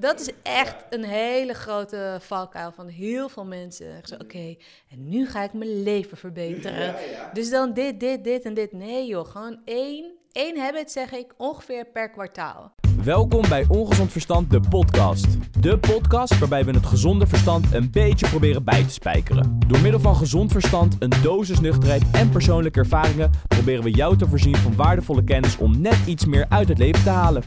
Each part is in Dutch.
Dat is echt een hele grote valkuil van heel veel mensen. Oké, en nu ga ik mijn leven verbeteren. Dus dan dit, dit, dit en dit. Nee joh, gewoon één, één habit zeg ik ongeveer per kwartaal. Welkom bij Ongezond Verstand, de podcast. De podcast waarbij we het gezonde verstand een beetje proberen bij te spijkeren. Door middel van gezond verstand, een dosis nuchterheid en persoonlijke ervaringen proberen we jou te voorzien van waardevolle kennis om net iets meer uit het leven te halen.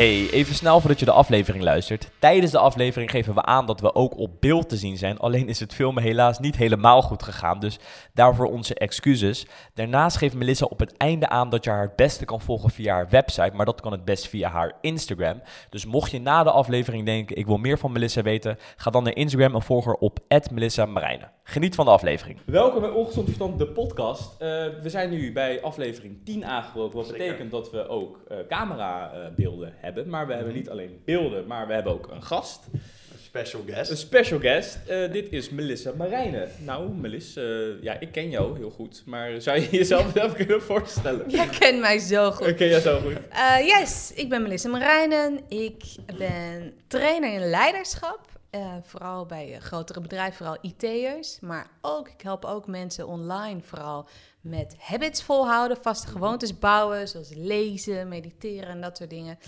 Hey, even snel voordat je de aflevering luistert. Tijdens de aflevering geven we aan dat we ook op beeld te zien zijn. Alleen is het filmen helaas niet helemaal goed gegaan. Dus daarvoor onze excuses. Daarnaast geeft Melissa op het einde aan dat je haar het beste kan volgen via haar website. Maar dat kan het best via haar Instagram. Dus mocht je na de aflevering denken: ik wil meer van Melissa weten, ga dan naar Instagram en volg haar op Melissa Marijnen. Geniet van de aflevering. Welkom bij Ongezond Verstand, de podcast. Eh, we zijn nu bij aflevering 10 aangebroken. Wat betekent dat we ook uh, camerabeelden hebben. Maar we hebben niet alleen beelden, maar we hebben ook een gast. Een special guest. Een special guest. Uh, dit is Melissa Marijnen. Nou, Melissa, ja, ik ken jou heel goed. Maar zou je jezelf even kunnen voorstellen? Jij kent mij zo goed. Ik ken jou zo goed. yes, ik ben Melissa Marijnen. Ik ben trainer in leiderschap. Uh, vooral bij uh, grotere bedrijven, vooral IT'ers. Maar ook, ik help ook mensen online vooral met habits volhouden, vaste gewoontes bouwen, zoals lezen, mediteren en dat soort dingen.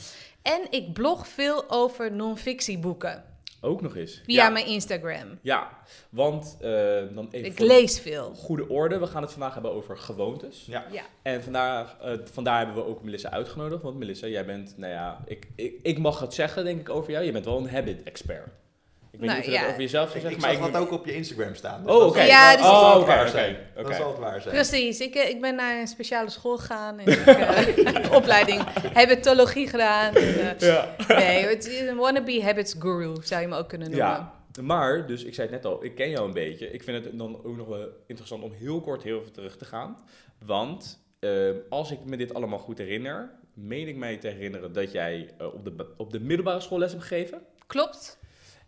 En ik blog veel over non-fictieboeken. Ook nog eens. Via mijn Instagram. Ja, want uh, dan even. Ik lees veel. Goede orde. We gaan het vandaag hebben over gewoontes. Ja. ja. En vandaag, uh, vandaar hebben we ook Melissa uitgenodigd. Want Melissa, jij bent, nou ja, ik, ik, ik mag het zeggen, denk ik, over jou. Je bent wel een habit expert. Ik weet nou, niet of je ja. dat over jezelf zou Ik, zeggen. ik maar zag dat ook op je Instagram staan. Oh, oké. Ja, dus- dat zal Oh, het oké, waar zijn. oké. Dat zal het waar zijn. Precies. Ik, eh, ik ben naar een speciale school gegaan. En ik, uh, opleiding habitologie gedaan. En, uh, Ja. Nee, het is een wannabe habits guru zou je me ook kunnen noemen. Ja, maar, dus ik zei het net al, ik ken jou een beetje. Ik vind het dan ook nog wel interessant om heel kort heel even terug te gaan. Want uh, als ik me dit allemaal goed herinner, meen ik mij te herinneren dat jij uh, op, de, op de middelbare school les hebt gegeven. Klopt.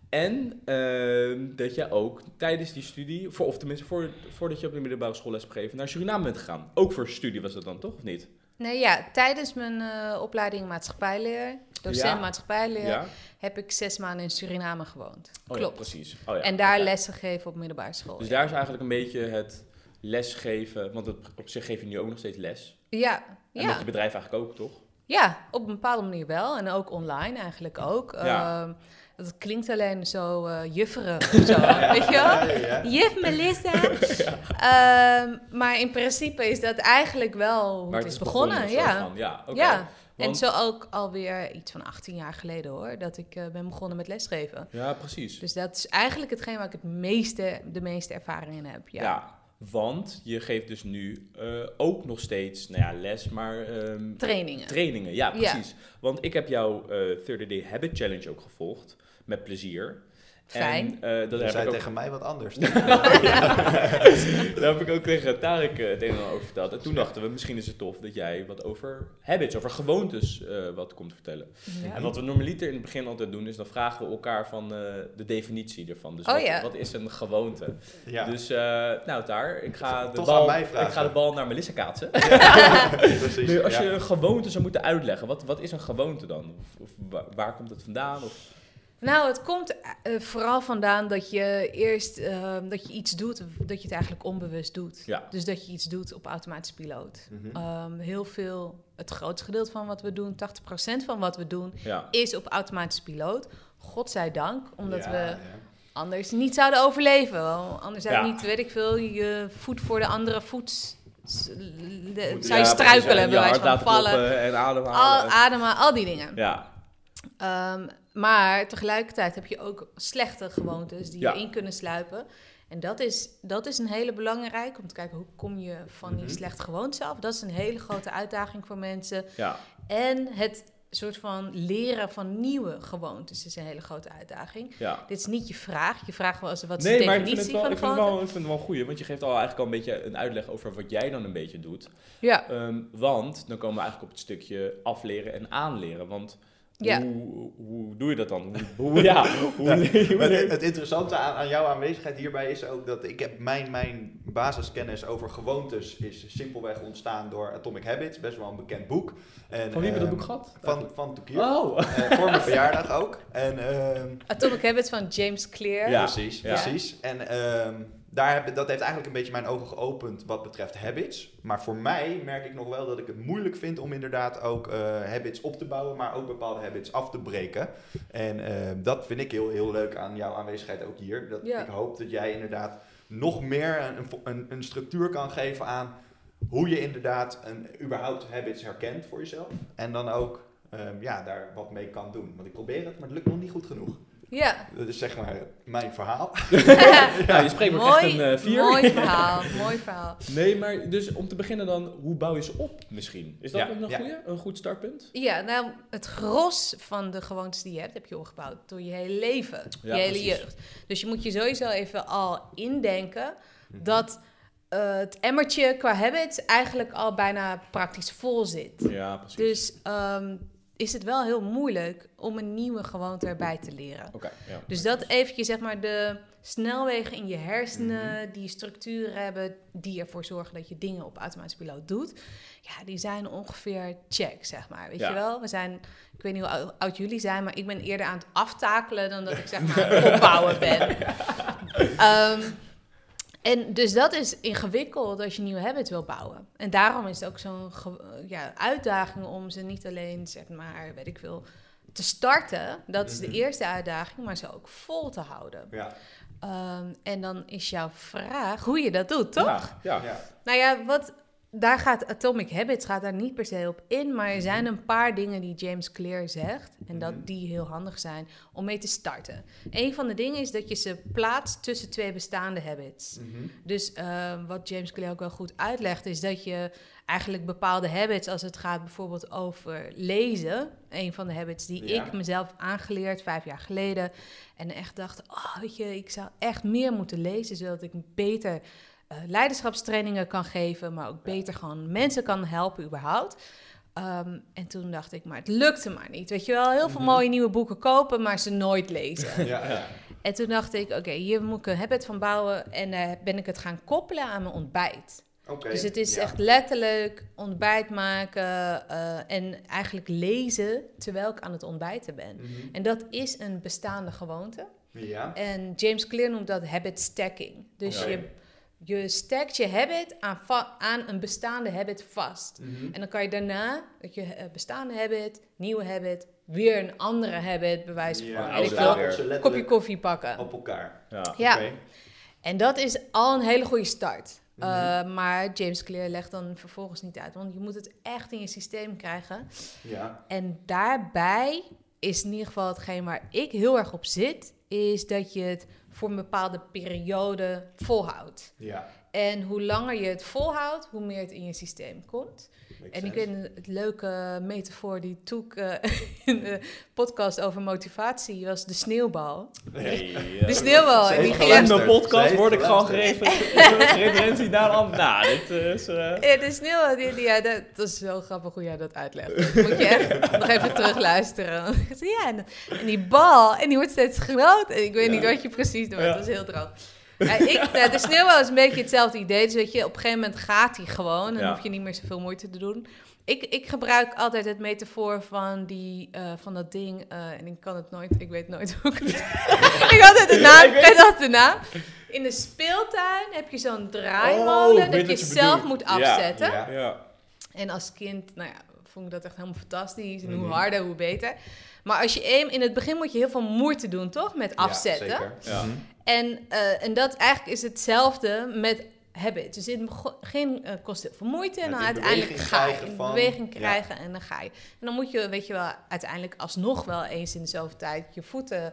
En uh, dat je ook tijdens die studie, voor, of tenminste voor, voordat je op de middelbare school les hebt gegeven, naar Suriname bent gegaan. Ook voor studie was dat dan toch, of niet? Nee, ja, tijdens mijn uh, opleiding maatschappijleer, docent Ja. maatschappijleer, Ja? heb ik zes maanden in Suriname gewoond. Oh, Klopt. Ja, precies. Oh, ja. En daar lessen gegeven op middelbare school. Dus daar is eigenlijk een beetje het lesgeven, want het, op zich geef je nu ook nog steeds les. Ja, En met ja. je bedrijf eigenlijk ook, toch? ja, op een bepaalde manier wel. En ook online eigenlijk ook. Ja. Dat klinkt alleen zo uh, jufferig of zo, weet je wel? Juf Melissa. Ehm, maar in principe is dat eigenlijk wel hoe Maar het is begonnen. ja. van. Ja. En zo ook alweer iets van 18 jaar geleden hoor, dat ik uh, ben begonnen met lesgeven. Ja, precies. Dus dat is eigenlijk hetgeen waar ik het meeste, de meeste ervaring in heb. Ja. ja. want je geeft dus nu eh, ook nog steeds, nou ja, les, maar ehm, Trainingen. trainingen. Ja, Ja. precies. Want ik heb jouw eh 30 Day Habit Challenge ook gevolgd, met plezier. Fijn. En, eh, dat Je heb zei ik ook tegen mij wat anders. Daar heb ik ook tegen Tarek eh, het een en ander over verteld. En toen dachten we, misschien is het tof dat jij wat over habits, over gewoontes eh, wat komt vertellen. Ja. En wat we normaliter in het begin altijd doen, is dan vragen we elkaar van eh, de definitie ervan. Dus Oh wat, ja. wat is een gewoonte? Ja, Dus, eh, nou daar, ik ga, de bal, ik ga de bal naar Melissa kaatsen. precies. Nu, als je een gewoonte zou moeten uitleggen, wat, wat is een gewoonte dan? Of, of waar, waar komt het vandaan? Of, Nou, het komt eh, vooral vandaan dat je eerst eh, dat je iets doet, dat je het eigenlijk onbewust doet. Ja. Dus dat je iets doet op automatische piloot. Mhm. Ehm, heel veel, het grootste gedeelte van wat we doen, 80% van wat we doen, ja. is op automatische piloot. Godzijdank, omdat Ja, we anders niet zouden overleven. Anders zou niet, weet ik veel, je voet voor de andere voet de- zou je struikelen, bij wijze van vallen. kloppen En Al, ademhalen. ademen, al die dingen. ja, Ehm, maar tegelijkertijd heb je ook slechte gewoontes die Ja. erin kunnen sluipen. En dat is, dat is een hele belangrijke om te kijken hoe kom je van die Mhm. slechte gewoontes af. Dat is een hele grote uitdaging voor mensen. ja. En het soort van leren van nieuwe gewoontes is een hele grote uitdaging. ja. Dit is niet je vraag. Je vraagt wel eens wat is Nee, de maar ik definitie vind het wel, van ik vind het wel, ik vind het wel een goeie, want je geeft al eigenlijk al een beetje een uitleg over wat jij dan een beetje doet. Ja, Ehm, want dan komen we eigenlijk op het stukje afleren en aanleren. Want Ja. Hoe, hoe doe je dat dan? Hoe, ja, hoe, Ja, Het, het interessante aan, aan jouw aanwezigheid hierbij is ook dat ik heb mijn, mijn basiskennis over gewoontes is simpelweg ontstaan door Atomic Habits, best wel een bekend boek. En, Van wie hebben we dat ehm, boek gehad? Van, van Toekier. Oh. Eh, voor mijn verjaardag ook. En, ehm, Atomic Habits van James Clear. Ja. Precies, ja. precies. En ehm, daar heb, dat heeft eigenlijk een beetje mijn ogen geopend wat betreft habits. Maar voor mij merk ik nog wel dat ik het moeilijk vind om inderdaad ook eh, habits op te bouwen, maar ook bepaalde habits af te breken. En ehm, dat vind ik heel, heel leuk aan jouw aanwezigheid ook hier. Dat Ja. Ik hoop dat jij inderdaad nog meer een, een, een structuur kan geven aan hoe je inderdaad een, überhaupt habits herkent voor jezelf. En dan ook ehm, ja, daar wat mee kan doen. Want ik probeer het, maar het lukt nog niet goed genoeg. Ja. Dat is zeg maar mijn verhaal. Ja, je spreekt me echt een eh, vier. mooi verhaal, mooi verhaal. Nee, maar dus om te beginnen dan, hoe bouw je ze op misschien? Is dat Ja, nog ja. goeie? een goed startpunt? Ja, nou, het gros van de gewoontes die je hebt, heb je opgebouwd door je hele leven, Ja, je hele precies. jeugd. Dus je moet je sowieso even al indenken Mhm. dat eh, het emmertje qua habits eigenlijk al bijna praktisch vol zit. Ja, precies. Dus ehm, is het wel heel moeilijk om een nieuwe gewoonte erbij te leren. Oké, ja. Dus dat eventjes, zeg maar, de snelwegen in je hersenen, Mhm. die structuren hebben, die ervoor zorgen dat je dingen op automatische piloot doet. Ja, die zijn ongeveer check, zeg maar. Weet Ja. je wel? We zijn, ik weet niet hoe ou- oud jullie zijn, maar ik ben eerder aan het aftakelen dan dat ik zeg maar aan het opbouwen ben. Ehm, en dus dat is ingewikkeld als je nieuwe habits wil bouwen. En daarom is het ook zo'n ge- ja, uitdaging om ze niet alleen, zeg maar, weet ik veel, te starten. Dat is de Mhm. eerste uitdaging, maar ze ook vol te houden. Ja, Ehm, en dan is jouw vraag hoe je dat doet, toch? Ja, ja. ja. Nou ja, wat, daar gaat Atomic Habits gaat daar niet per se op in, maar er zijn een paar dingen die James Clear zegt en dat Mhm. die heel handig zijn om mee te starten. Een van de dingen is dat je ze plaatst tussen twee bestaande habits. Mhm. Dus ehm, wat James Clear ook wel goed uitlegt, is dat je eigenlijk bepaalde habits, als het gaat bijvoorbeeld over lezen, een van de habits die Ja. ik mezelf aangeleerd vijf jaar geleden, en echt dacht, oh, weet je, ik zou echt meer moeten lezen, zodat ik beter eh, leiderschapstrainingen kan geven, maar ook beter gewoon mensen kan helpen überhaupt. Ehm, en toen dacht ik, maar het lukte maar niet. Weet je wel, heel veel Mhm. mooie nieuwe boeken kopen, maar ze nooit lezen. Ja, ja. En toen dacht ik, oké, hier moet ik een habit van bouwen. En eh, ben ik het gaan koppelen aan mijn ontbijt. Dus het is ja. echt letterlijk ontbijt maken eh, en eigenlijk lezen terwijl ik aan het ontbijten ben. Mhm. En dat is een bestaande gewoonte. Ja. En James Clear noemt dat habit stacking. Dus je, je stackt je habit aan, aan een bestaande habit vast. Mhm. En dan kan je daarna, dat je eh, bestaande habit, nieuwe habit, weer een andere habit, bewijs van, Ja, oude ik weer. ze kopje koffie pakken. op elkaar. Ja. En dat is al een hele goede start. Mhm. Uh, maar James Clear legt dan vervolgens niet uit, want je moet het echt in je systeem krijgen. Ja. En daarbij is in ieder geval hetgeen waar ik heel erg op zit, is dat je het voor een bepaalde periode volhoudt. Ja. En hoe langer je het volhoudt, hoe meer het in je systeem komt. En ik weet een het leuke metafoor die Toek eh, in de podcast over motivatie was de sneeuwbal. Hey, De sneeuwbal. En die ging In mijn podcast word ik gewoon referentie naar een ander. Nou, dit is... eh, Ja, de sneeuw, die, die, ja, dat, dat is zo grappig hoe jij dat uitlegt. Dat moet je echt nog even terugluisteren. Ja, en, en die bal, en die wordt steeds groot. En ik weet Ja. niet wat je precies doet, Ja. dat is heel droog. Ja, ik, nou, de sneeuwbal is een beetje hetzelfde idee. Dus weet je, op een gegeven moment gaat hij gewoon. En dan hoef je niet meer zoveel moeite te doen. Ik, ik gebruik altijd het metafoor van, die, eh, van dat ding. eh, en ik kan het nooit, ik weet nooit hoe ik het... ik had het de naam, ik weet altijd de naam. In de speeltuin heb je zo'n Oh, draaimolen weet dat je je zelf moet afzetten. Ja. ja. En als kind, nou ja, vond ik dat echt helemaal fantastisch. En hoe Mhm. harder, hoe beter. Maar als je één, in het begin moet je heel veel moeite doen, toch? Met afzetten. Ja, zeker. Ja. Mhm. en, eh, en dat eigenlijk is hetzelfde met habit. Dus in het begin eh, kost het heel veel moeite. En dan in uiteindelijk ga je krijgen in beweging ja. krijgen en dan ga je. En dan moet je, weet je wel, uiteindelijk alsnog wel eens in de zoveel tijd je voeten,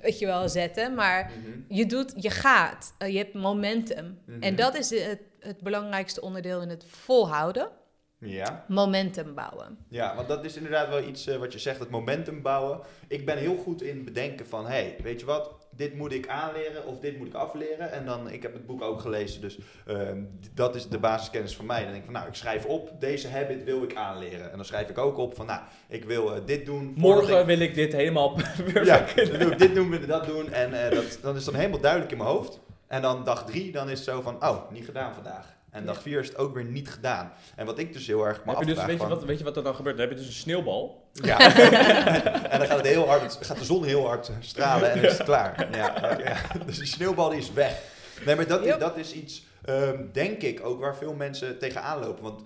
weet je wel, zetten. Maar Mhm. je doet, je gaat, eh, je hebt momentum. En dat is het, het belangrijkste onderdeel in het volhouden. Ja. Momentum bouwen. Ja, want dat is inderdaad wel iets eh, wat je zegt, het momentum bouwen. Ik ben heel goed in bedenken van, hé, hey, weet je wat, dit moet ik aanleren of dit moet ik afleren. En dan, ik heb het boek ook gelezen, dus ehm, dat is de basiskennis van mij. Dan denk ik van, nou, ik schrijf op, deze habit wil ik aanleren. En dan schrijf ik ook op van, nou, ik wil eh, dit doen. Morgen ik- wil ik dit helemaal perfect. Ja, dan wil ik dit doen, wil ik dat doen. En eh, dat, dan is dan helemaal duidelijk in mijn hoofd. En dan dag drie, dan is het zo van, oh, niet gedaan vandaag. En dag vier is het ook weer niet gedaan. En wat ik dus heel erg me Heb je dus, weet, je van- wat, weet je wat er dan gebeurt? Dan heb je dus een sneeuwbal. ja. en dan gaat, het heel hard, gaat de zon heel hard stralen en is het klaar. Ja, ja. Dus die sneeuwbal die is weg. Nee, maar dat dat is iets, ehm, denk ik, ook waar veel mensen tegenaan lopen. Want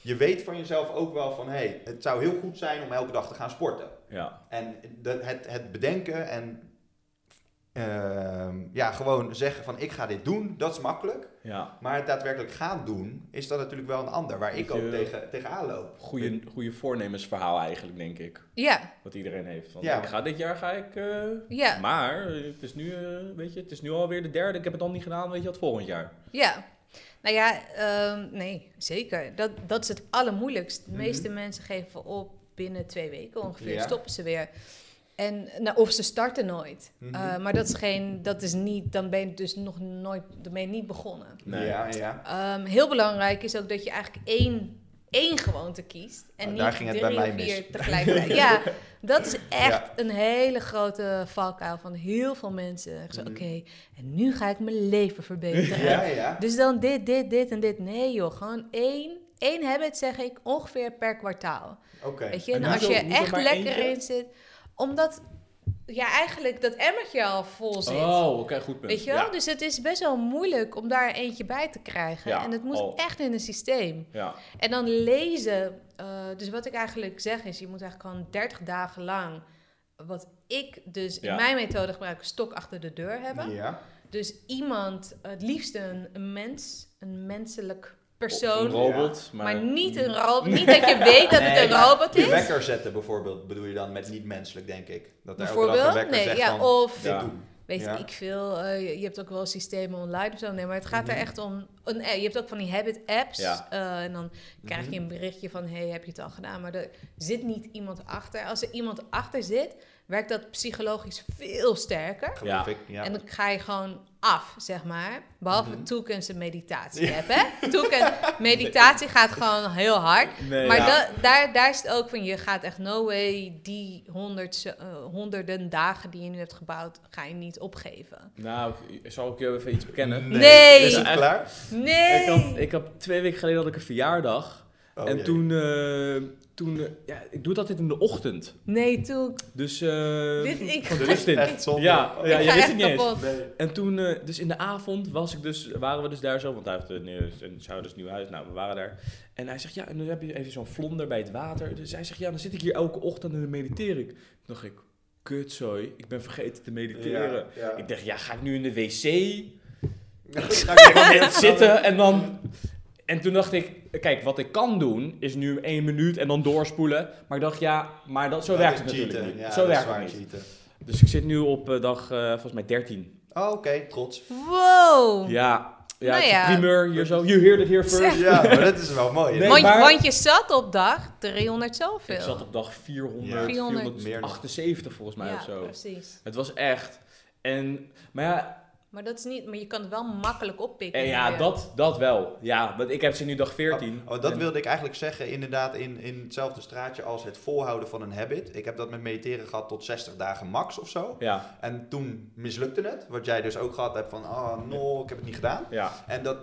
je weet van jezelf ook wel van, hé, hey, het zou heel goed zijn om elke dag te gaan sporten. Ja. En dat, het, het bedenken en ehm, ja, gewoon zeggen van, ik ga dit doen, dat is makkelijk. Ja. Maar het daadwerkelijk gaan doen, is dat natuurlijk wel een ander, waar ik ook tegen, tegenaan loop. Goeie, goede voornemensverhaal eigenlijk, denk ik. Ja, Wat iedereen heeft. Van, Ja. Ik ga dit jaar ga ik... eh, ja, Maar het is, nu, eh, weet je, het is nu alweer de derde. Ik heb het dan niet gedaan, weet je wat, volgend jaar. ja. Nou ja, ehm, nee, zeker. Dat, dat is het allermoeilijkst. De meeste mensen geven op binnen twee weken ongeveer. Ja. Stoppen ze weer. En, nou, of ze starten nooit. Mhm. Eh, maar dat is geen, dat is niet, dan ben je dus nog nooit, dan ben je niet begonnen. Nee. Ja, ja. Ehm, heel belangrijk is ook dat je eigenlijk één, één gewoonte kiest. En Oh, niet daar ging het bij drie mij of vier mis. tegelijkertijd. ja, dat is echt Ja. een hele grote valkuil van heel veel mensen. Ik zeg, Mhm. oké, en nu ga ik mijn leven verbeteren. Ja, ja. Dus dan dit, dit, dit en dit. Nee joh, gewoon één, één habit zeg ik ongeveer per kwartaal. Oké. Weet je, En als je echt lekker eentje? in zit. Omdat, ja eigenlijk dat emmertje al vol zit. Oh, oké, goed punt. Weet je wel? Ja. Dus het is best wel moeilijk om daar eentje bij te krijgen. Ja, en het moet echt in een systeem. Ja. En dan lezen. eh, dus wat ik eigenlijk zeg is, je moet eigenlijk gewoon 30 dagen lang. Wat ik dus in mijn methode gebruik, stok achter de deur hebben. Ja. Dus iemand, het liefst een, een mens, een menselijk Een persoon. robot, maar, maar... niet een robot. Niet dat je weet dat het een robot is. wekker zetten bijvoorbeeld, bedoel je dan met niet menselijk, denk ik. Dat Bijvoorbeeld. wekker Nee, zegt ja, van, of dit Ja. doen. Weet Ja. ik veel, eh, je je hebt ook wel systemen online of zo. Nee, maar het gaat Mhm. er echt om. Een, je hebt ook van die habit apps. Ja. eh, en dan krijg je Mhm. een berichtje van: hey, heb je het al gedaan? Maar er zit niet iemand achter. Als er iemand achter zit, werkt dat psychologisch veel sterker. Ja. En dan ga je gewoon af, zeg maar. Behalve en meditatie heb, hè? Toeken, meditatie gaat gewoon heel hard. Nee, Maar Ja. da- daar, daar is het ook van, je gaat echt no way die honderd, eh, honderden dagen die je nu hebt gebouwd, ga je niet opgeven. Nou, zal ik je even iets bekennen? Nee. Is het klaar? Nee! Ik had, ik had twee weken geleden had ik een verjaardag. Oh, en jee. toen, eh, toen eh, ja, ik doe dat dit in de ochtend. Nee, toen. Dus, eh Dit, ik, is dit. Echt zonde. Ja, ja ik je wist het niet eens. Nee. En toen, eh, dus in de avond was ik dus, waren we dus daar zo, want hij heeft een, een, een Schouders nieuw huis. Nou, we waren daar. En hij zegt, ja, en dan heb je even zo'n vlonder bij het water. Dus hij zegt, ja, dan zit ik hier elke ochtend en dan mediteer ik. Toen dacht ik, kutzooi, ik ben vergeten te mediteren. Ja, ja. Ik dacht, ja, ga ik nu in de wc Ga ik zitten en dan... En toen dacht ik, kijk, wat ik kan doen, is nu één minuut en dan doorspoelen. Maar ik dacht, ja, maar dat, zo Dat werkt het natuurlijk niet. Ja, zo werkt het niet. cheaten. Dus ik zit nu op eh, dag, eh, volgens mij 13. Oh, oké, trots. Wow! Ja, ja, Nou ja. primeur hier zo. You heard it here first. Ja, maar dat is wel mooi. Nee, want, maar- want je zat op dag 300 zoveel. Ik zat op dag 400, Ja. 400. 478 volgens mij ja, of zo. precies. Het was echt. En, maar ja, Maar dat is niet, maar je kan het wel makkelijk oppikken. en ja Ja. dat, dat wel. Ja, want ik heb ze nu dag 14. Oh, oh, dat En- wilde ik eigenlijk zeggen, inderdaad, in, in hetzelfde straatje als het volhouden van een habit. Ik heb dat met mediteren gehad tot 60 dagen max of zo. Ja, En toen mislukte het, wat jij dus ook gehad hebt van, oh no, ik heb het niet gedaan. ja. En dat,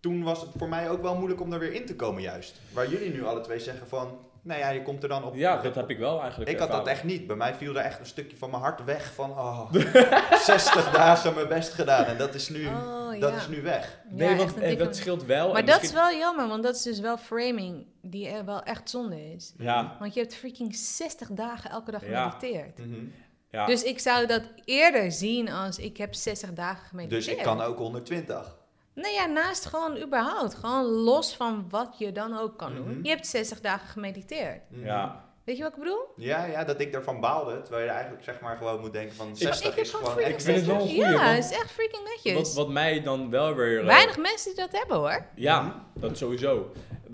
toen was het voor mij ook wel moeilijk om er weer in te komen juist. Waar jullie nu alle twee zeggen van, nou ja, je komt er dan op. Ja, dat heb ik wel eigenlijk Ik had dat echt niet. Bij mij viel er echt een stukje van mijn hart weg van, oh, 60 dagen mijn best gedaan. En dat is nu, Oh, dat ja. is nu weg. Nee, want eh, dat scheelt wel. Maar En dat is wel jammer, want dat is dus wel framing die er wel echt zonde is. Ja, Want je hebt freaking 60 dagen elke dag Ja. gemediteerd. Mhm. ja. Dus ik zou dat eerder zien als ik heb 60 dagen gemediteerd. Dus ik kan ook 120. Nee, ja, naast gewoon überhaupt. Gewoon los van wat je dan ook kan doen. Mhm. Je hebt 60 dagen gemediteerd. Mhm. ja. Weet je wat ik bedoel? Ja, ja, dat ik ervan baalde. Terwijl je eigenlijk zeg maar gewoon moet denken van 60 ik heb is gewoon. Ik vind het wel een goeie, Ja, het is echt freaking netjes. Wat, wat mij dan wel weer... Weinig mensen die dat hebben hoor. Ja, dat sowieso.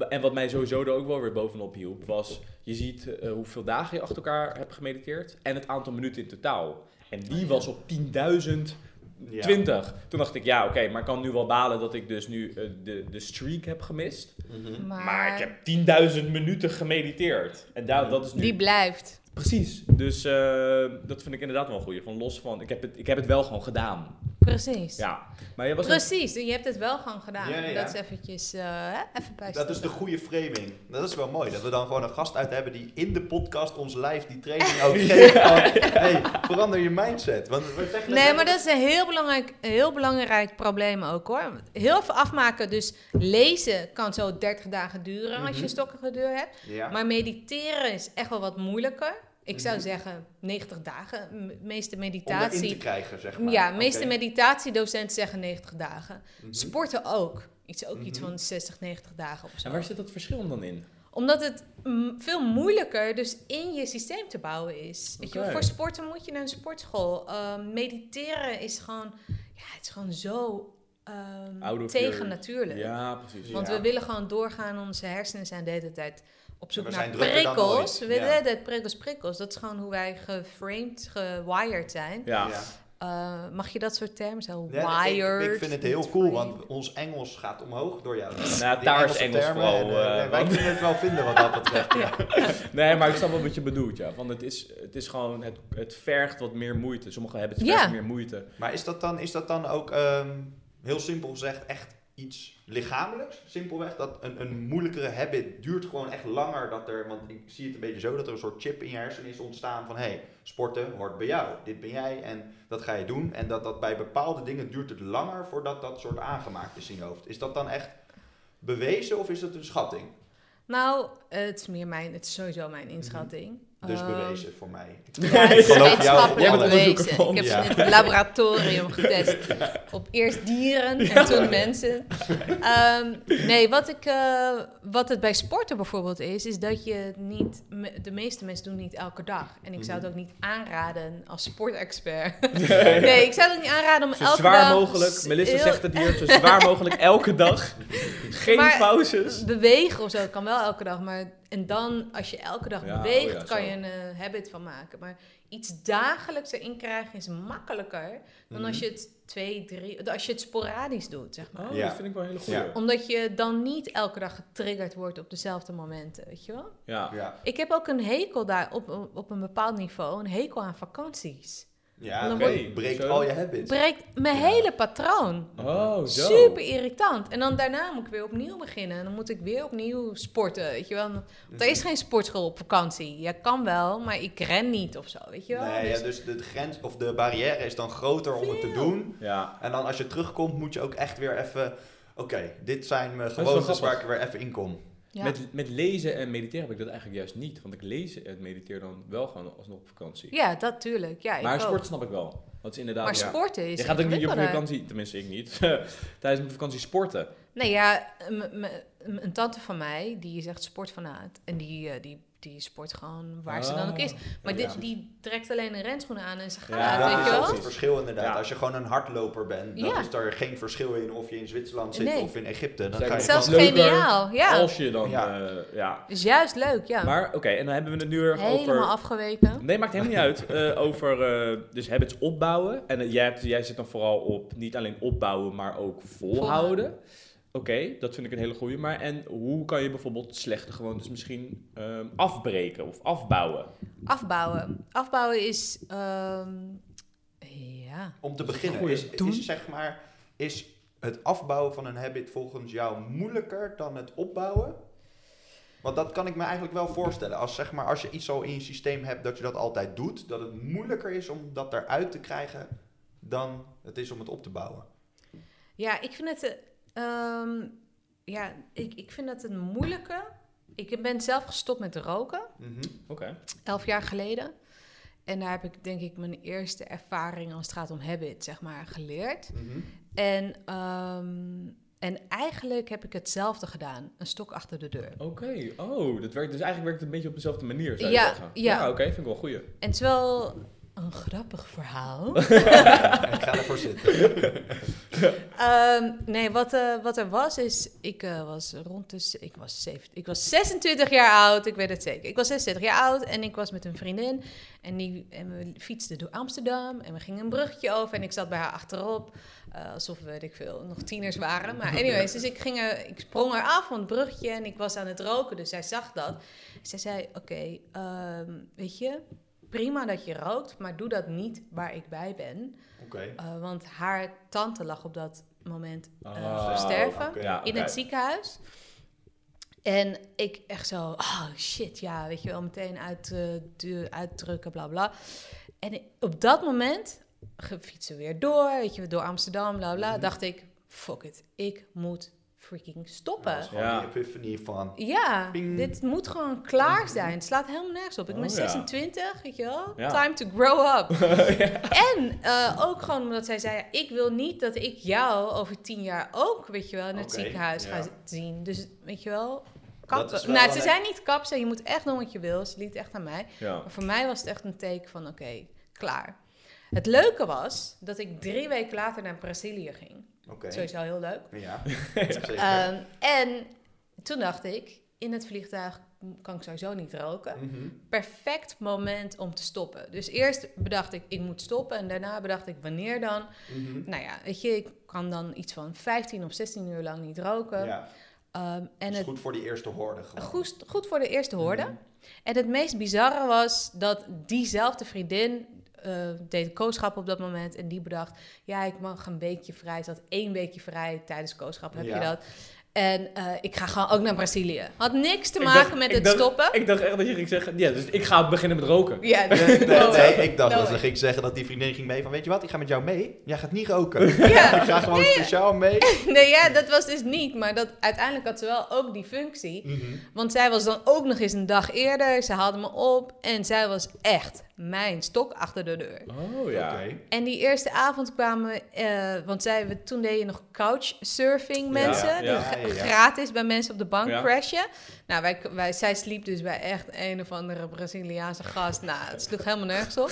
En wat mij sowieso er ook wel weer bovenop hielp, was... Je ziet eh, hoeveel dagen je achter elkaar hebt gemediteerd en het aantal minuten in totaal. En die was op 10.000 Ja. 20. Toen dacht ik, ja, oké, maar ik kan nu wel balen dat ik dus nu eh, de, de streak heb gemist. Mhm. Maar, Maar ik heb 10.000 minuten gemediteerd. En daar, dat is nu... die blijft. Precies. Dus eh, dat vind ik inderdaad wel een goeie. Van los van, ik heb, het, ik heb het wel gewoon gedaan. Precies. Ja. Maar je was Precies, je hebt het wel gewoon gedaan. Ja, ja. Dat is eventjes, eh, hè, even bij Dat is de goede framing. Dat is wel mooi. Dat we dan gewoon een gast uit hebben die in de podcast ons live die training ook geeft. Van, hey, verander je mindset. Want we zeggen Nee, maar dat is een heel belangrijk, heel belangrijk probleem ook hoor. Heel veel afmaken, dus lezen kan zo 30 dagen duren als je Mhm. een stokkige deur hebt. Ja. Maar mediteren is echt wel wat moeilijker. Ik zou Mhm. zeggen 90 dagen. M- meeste Om erin te meditatie. krijgen, zeg maar. Ja, meeste meditatiedocenten zeggen 90 dagen. Mhm. Sporten ook. Iets, ook iets Mhm. van 60, 90 dagen of zo. En waar zit dat verschil dan in? Omdat het veel moeilijker dus in je systeem te bouwen is. Weet je, voor sporten moet je naar een sportschool. Ehm, mediteren is gewoon, ja, het is gewoon zo ehm, of tegen natuurlijk. Ja, precies. Want Ja. we willen gewoon doorgaan. Onze hersenen zijn de hele tijd op zoek we naar zijn drukker dan prikkels. ooit. We willen Ja. tijd prikkels, prikkels. Dat is gewoon hoe wij geframed, gewired zijn. Ja. Ja. Eh, mag je dat soort termen? Zo Ja, ik- wired. Ik, vind het heel cool, want ons Engels gaat omhoog door jou. Nou, daar is Engels termen vooral. en, eh, wij kunnen het wel vinden wat dat betreft. Ja. Nee, maar ik snap wel wat je bedoelt, ja. Want het is, het is gewoon, het, het vergt wat meer moeite. Sommige hebben het Ja. vergt meer moeite. Maar is dat dan, is dat dan ook, ehm, heel simpel gezegd, echt iets lichamelijks? Simpelweg, dat een, een moeilijkere habit duurt gewoon echt langer. Dat er, want ik zie het een beetje zo, dat er een soort chip in je hersenen is ontstaan van... hé, hey, sporten hoort bij jou, dit ben jij en dat ga je doen. En dat dat bij bepaalde dingen duurt het langer voordat dat soort aangemaakt is in je hoofd. Is dat dan echt bewezen of is het een schatting? Nou, het is meer mijn, het is sowieso mijn inschatting. Dus Ehm, bewezen voor mij. Ja, het is geloof jou wetenschappelijk Jij bent onderzoeker bewezen. van. Ik heb Ja. ze in het laboratorium getest. Op eerst dieren en toen mensen. Ehm, nee, wat, ik, eh, wat het bij sporten bijvoorbeeld is, is dat je het niet... me- De meeste mensen doen het niet elke dag. En ik zou het ook niet aanraden als sportexpert. nee, ik zou het ook niet aanraden om Zo elke zwaar dag... mogelijk, Melissa heel- zegt het hier, zo zwaar mogelijk elke dag. Geen Maar- pauzes. Bewegen of zo kan wel elke dag, maar en dan als je elke dag Ja, beweegt, oh ja, kan zo. je een eh, habit van maken. Maar iets dagelijks erin krijgen is makkelijker dan Mhm. als je het twee, drie, als je het sporadisch doet, zeg maar. Oh, Ja. dat vind ik wel. Ja. Ja. Omdat je dan niet elke dag getriggerd wordt op dezelfde momenten, weet je wel? Ja, Ik heb ook een hekel daar op, op een bepaald niveau, een hekel aan vakanties. Ja Dan breekt Zo. al je habits. breekt mijn Ja. hele patroon. Oh, zo. Super irritant. En dan daarna moet ik weer opnieuw beginnen. En dan moet ik weer opnieuw sporten, weet je wel. Want Er is geen sportschool op vakantie. Ja, kan wel, maar ik ren niet of zo, weet je wel. Nee, Dus- ja, dus de grens of de barrière is dan groter om het te doen. Ja. En dan als je terugkomt, moet je ook echt weer even. Oké, dit zijn mijn gewoontes waar ik weer even in kom. Ja. Met, met lezen en mediteren heb ik dat eigenlijk juist niet. Want ik lees en mediteer dan wel gewoon alsnog op vakantie. ja, dat tuurlijk. Ja, ik maar ook. sport snap ik wel. Dat is inderdaad... Maar ja. sporten is Je gaat ook niet op vakantie, tenminste ik niet, tijdens mijn vakantie sporten. Nee, ja, een tante van mij, die is echt sportfanaat. En die, eh, die, die sport gewoon waar ze dan ook is. Maar Oh, Ja. dit, die trekt alleen een renschoenen aan en ze gaat, Ja, dat weet is het verschil inderdaad. Ja. Als je gewoon een hardloper bent, dan Ja. is er geen verschil in of je in Zwitserland zit Nee. of in Egypte. Dan ga je Zelfs geniaal, ja. Als je dan... Ja. Ja. ja. Is juist leuk, ja. Maar oké, en dan hebben we het nu weer Helemaal over... afgeweken. Nee, maakt helemaal niet uit. Eh, over eh, dus habits opbouwen. En eh, jij, hebt, jij zit dan vooral op niet alleen opbouwen, maar ook volhouden. Volhouden. Oké, dat vind ik een hele goede. Maar en hoe kan je bijvoorbeeld slechte gewoontes misschien ehm, afbreken of afbouwen? Afbouwen. Afbouwen is, ehm, ja. Om te beginnen, Goeie. is, is, zeg maar, is het afbouwen van een habit volgens jou moeilijker dan het opbouwen? Want dat kan ik me eigenlijk wel voorstellen. Als, zeg maar, als je iets al in je systeem hebt dat je dat altijd doet, dat het moeilijker is om dat eruit te krijgen dan het is om het op te bouwen. Ja, ik vind het, ehm, ja, ik, ik vind het een moeilijke. Ik ben zelf gestopt met roken. Oké. elf jaar geleden. En daar heb ik denk ik mijn eerste ervaring als het gaat om habit, zeg maar, geleerd. Mhm. En ehm, En eigenlijk heb ik hetzelfde gedaan. Een stok achter de deur. Oké, oh, dat werkt, dus eigenlijk werkt het een beetje op dezelfde manier, zou je Ja, zeggen. ja. oké, vind ik wel goeie. En wel een grappig verhaal. Ik ga ervoor zitten. Ehm, nee, wat, eh, wat er was is, ik eh, was rond de, ik was, 7, ik was 26 jaar oud, ik weet het zeker. Ik was 26 jaar oud en ik was met een vriendin en, die, en we fietsten door Amsterdam en we gingen een bruggetje over en ik zat bij haar achterop, eh, alsof we, weet ik veel, nog tieners waren. Maar anyways, dus ik, ging er, ik sprong eraf van het bruggetje en ik was aan het roken, dus zij zag dat. Zij zei, oké, ehm, weet je, prima dat je rookt, maar doe dat niet waar ik bij ben. Oké. Uh, want haar tante lag op dat moment uh, te sterven. Ja, in het ziekenhuis. En ik echt zo, oh shit, ja, weet je wel, meteen uit, eh, de- uitdrukken, bla bla. En ik- op dat moment, fietsen we weer door, weet je, door Amsterdam, bla bla, Mhm. dacht ik, fuck it, ik moet freaking stoppen. Dat is gewoon Ja. die epiphany van... Ja, Ping. dit moet gewoon klaar zijn. Het slaat helemaal nergens op. Ik ben Oh, ja. 26, weet je wel? Ja. Time to grow up. En eh, ook gewoon omdat zij zei, ik wil niet dat ik jou over tien jaar ook, weet je wel, in het ziekenhuis ga ja. zien. Dus, weet je wel, kappen. Nou, ze zei niet kap, ze je moet echt doen wat je wil. Ze liet echt aan mij. Ja. Maar voor mij was het echt een teken van, oké, klaar. Het leuke was dat ik drie weken later naar Brazilië ging. Oké. Sowieso heel leuk. Ja. Ehm, en toen dacht ik, in het vliegtuig kan ik sowieso niet roken. Mhm. Perfect moment om te stoppen. Dus eerst bedacht ik, ik moet stoppen. En daarna bedacht ik, wanneer dan? Mhm. Nou ja, weet je, ik kan dan iets van 15 of 16 uur lang niet roken. Ja, Ehm, en is het goed voor die eerste hoorde gewoon. goed, goed voor de eerste hoorde. Mhm. En het meest bizarre was dat diezelfde vriendin eh, deed kooschap op dat moment. En die bedacht, ja, ik mag een weekje vrij. Ze had één weekje vrij tijdens kooschap, heb Ja. je dat. En eh, ik ga gewoon ook naar Brazilië. Had niks te maken dacht- met het dacht- stoppen. Ik dacht echt dat je ging zeggen, ja, dus ik ga beginnen met roken. Ja, Nee, nee, no way. nee, ik dacht No dat ze ging zeggen dat die vriendin ging mee van, weet je wat, ik ga met jou mee. Jij gaat niet roken. Ja. Ik ga gewoon speciaal mee. Nee, ja, dat was dus niet. Maar dat, uiteindelijk had ze wel ook die functie. Mhm. Want zij was dan ook nog eens een dag eerder. Ze haalde me op. En zij was echt mijn stok achter de deur. Oh ja. Oké. En die eerste avond kwamen, eh, want zij, we, toen deed je nog couchsurfing mensen. Ja, ja, gra- ja, ja. gratis bij mensen op de bank Ja. crashen. Nou, wij, wij, zij sliep dus bij echt een of andere Braziliaanse gast. Nou, het sloeg helemaal nergens op.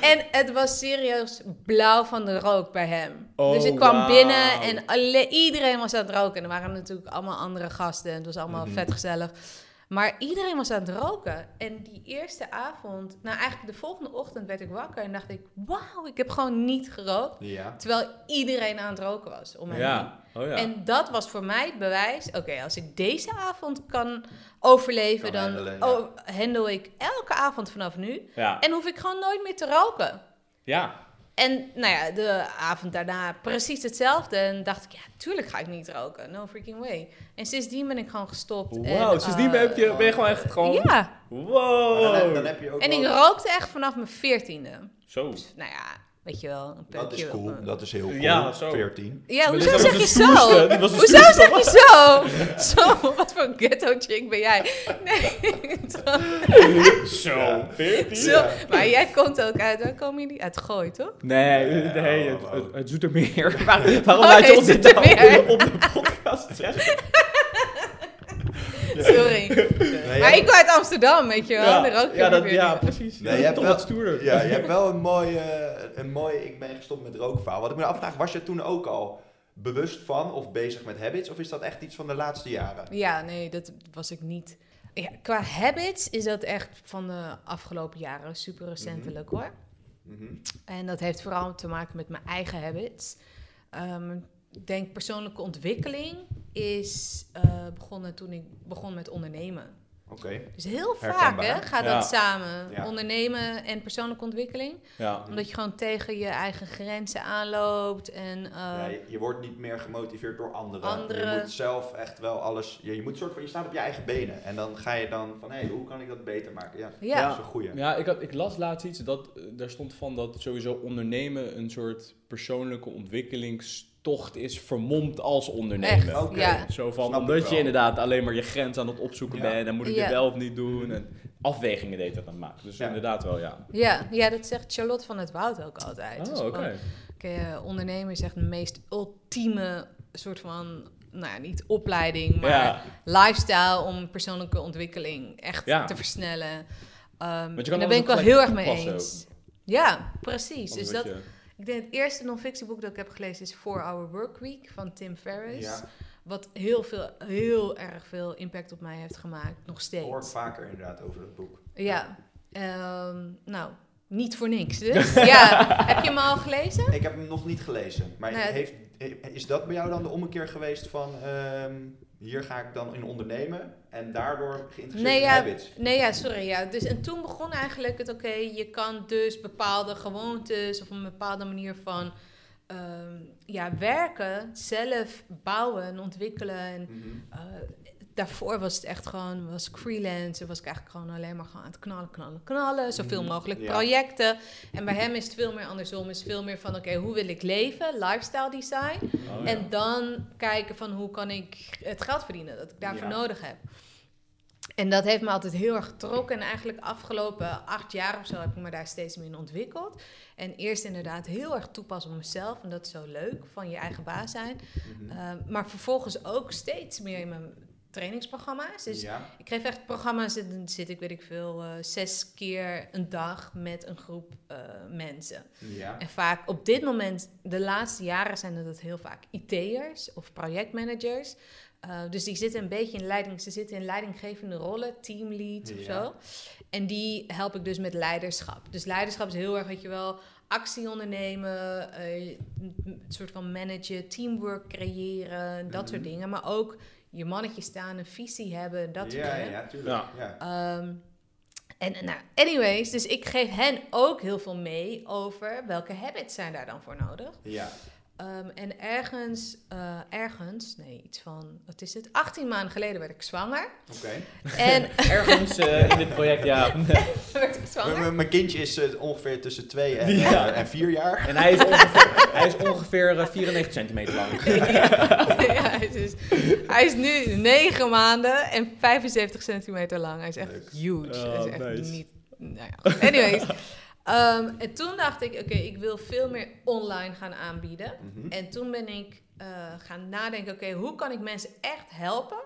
En het was serieus blauw van de rook bij hem. Oh, dus ik kwam binnen en alle, iedereen was aan het roken. En er waren natuurlijk allemaal andere gasten en het was allemaal Mhm. vet gezellig. Maar iedereen was aan het roken. En die eerste avond, nou eigenlijk de volgende ochtend werd ik wakker en dacht ik, wauw, ik heb gewoon niet gerookt. Ja. Terwijl iedereen aan het roken was om me heen. Oh ja. En dat was voor mij het bewijs, oké, als ik deze avond kan overleven, Kan dan handelen, oh, handle ik elke avond vanaf nu. ja. En hoef ik gewoon nooit meer te roken. Ja. En nou ja, de avond daarna precies hetzelfde. En dacht ik, ja, tuurlijk ga ik niet roken. No freaking way. En sindsdien ben ik gewoon gestopt. Wauw, en, sindsdien eh, heb je, ben je gewoon echt gewoon... Ja, Wow. Dan, dan heb je ook en ik rookte echt vanaf mijn veertiende. Zo. Nou ja, weet je wel, een Dat is cool, mijn- dat is heel cool. Ja, zo. 14. Ja, hoezo zeg je zo? Hoezo zeg je zo? Zo, wat voor ghetto chick ben jij? Nee, Zo. Ja. 14? zo. Maar jij komt ook uit, waar komen jullie? Uit Gooi, toch? Nee, Ja, nee, het, het, het Zoetermeer. Waar, waarom Oh, laat je nee, ons dit Zoetermeer. op de podcast zeggen? Sorry. Nee, Maar ik kom uit Amsterdam, weet je wel. Rook je ja, dat, ja, precies. Nee, je hebt toch wel- wat stoerder. Ja, je hebt wel een mooi, eh, een mooi ik ben gestopt met roken verhaal. Wat ik me afvraag, was je toen ook al bewust van of bezig met habits? Of is dat echt iets van de laatste jaren? Ja, nee, dat was ik niet. Ja, qua habits is dat echt van de afgelopen jaren super recentelijk hoor. Mhm. En dat heeft vooral te maken met mijn eigen habits. Ehm, ik denk persoonlijke ontwikkeling is eh, begonnen toen ik begon met ondernemen. Oké. Dus heel vaak hè, gaat Ja. dat samen. Ja. Ondernemen en persoonlijke ontwikkeling. Ja. Omdat je gewoon tegen je eigen grenzen aanloopt. En eh, Ja, je, je wordt niet meer gemotiveerd door anderen. Anderen. Je moet zelf echt wel alles. Je, je moet soort van, je staat op je eigen benen. En dan ga je dan van, hé, hoe kan ik dat beter maken? Ja, ja. dat is een goeie. Ja, ik, had, ik las laatst iets, dat, eh, daar stond van dat sowieso ondernemen een soort persoonlijke ontwikkelingstocht is vermomd als ja. Zo van, Snap omdat je inderdaad alleen maar je grens aan het opzoeken Ja. bent en moet ik Ja. dit wel of niet doen en afwegingen deed dat aan het maken. Dus Ja. inderdaad wel, ja. Ja, ja, dat zegt Charlotte van het Woud ook altijd. Dus Oh, oké. van, oké, eh, ondernemen is echt de meest ultieme soort van, nou ja, niet opleiding, maar Ja. lifestyle om persoonlijke ontwikkeling echt Ja. te versnellen. Ehm, Want je en kan daar ben ik wel heel erg mee eens. Ja, precies. Dus dat, je- ik denk het eerste non-fictieboek dat ik heb gelezen is 4 Hour Work Week van Tim Ferriss. Ja, Wat heel, veel, heel erg veel impact op mij heeft gemaakt, nog ik hoor steeds. vaker inderdaad over dat boek. Ja, ehm, nou, niet voor niks dus. ja, heb je hem al gelezen? Ik heb hem nog niet gelezen. Maar Nee. heeft, is dat bij jou dan de ommekeer geweest van... ehm, hier ga ik dan in ondernemen en daardoor geïnteresseerd Nee, in ja, habits? nee, ja, sorry. Ja. Dus, en toen begon eigenlijk het, oké, je kan dus bepaalde gewoontes of een bepaalde manier van ehm, ja, werken, zelf bouwen en ontwikkelen. En, Mhm. eh, daarvoor was het echt gewoon, was ik freelance, was ik eigenlijk gewoon alleen maar gewoon aan het knallen, knallen, knallen, zoveel Mhm, mogelijk ja. projecten. En bij hem is het veel meer andersom, is veel meer van, oké, hoe wil ik leven, lifestyle design. Oh, ja. En dan kijken van hoe kan ik het geld verdienen dat ik daarvoor Ja. nodig heb. En dat heeft me altijd heel erg getrokken. En eigenlijk afgelopen acht jaar of zo heb ik me daar steeds meer in ontwikkeld. En eerst inderdaad heel erg toepassen op mezelf. En dat is zo leuk, van je eigen baas zijn. Mhm. Uh, maar vervolgens ook steeds meer in mijn trainingsprogramma's. Dus ja. ik geef echt programma's, en dan zit ik, weet ik veel, uh, zes keer een dag met een groep uh, mensen. ja. En vaak op dit moment, de laatste jaren zijn het dat heel vaak IT'ers of projectmanagers. Uh, dus die zitten een beetje in leiding, ze zitten in leidinggevende rollen, teamleads of Ja. zo. En die help ik dus met leiderschap. Dus leiderschap is heel erg, weet je wel, actie ondernemen, een soort van managen, teamwork creëren, dat Mhm. soort dingen. Maar ook je mannetje staan, een visie hebben, dat soort ja, dingen. ja, tuurlijk. Ja. Ja. Um, en nou, anyways, dus ik geef hen ook heel veel mee over welke habits zijn daar dan voor nodig. ja. Um, en ergens, uh, ergens, nee, iets van, wat is het? 18 maanden geleden werd ik zwanger. Oké. En Ergens eh, in dit project, ja. werd ik zwanger. Mijn kindje is eh, ongeveer tussen twee en, Ja. en vier jaar. En hij is ongeveer, hij is ongeveer eh, 94 centimeter lang. ja, hij, is dus, hij is nu 9 maanden en 75 centimeter lang. Hij is echt Leuk. huge. hij Oh, is echt nice. niet, nou ja. Anyways. Um, en toen dacht ik, oké, ik wil veel meer online gaan aanbieden. Mhm. En toen ben ik uh, gaan nadenken, oké, hoe kan ik mensen echt helpen?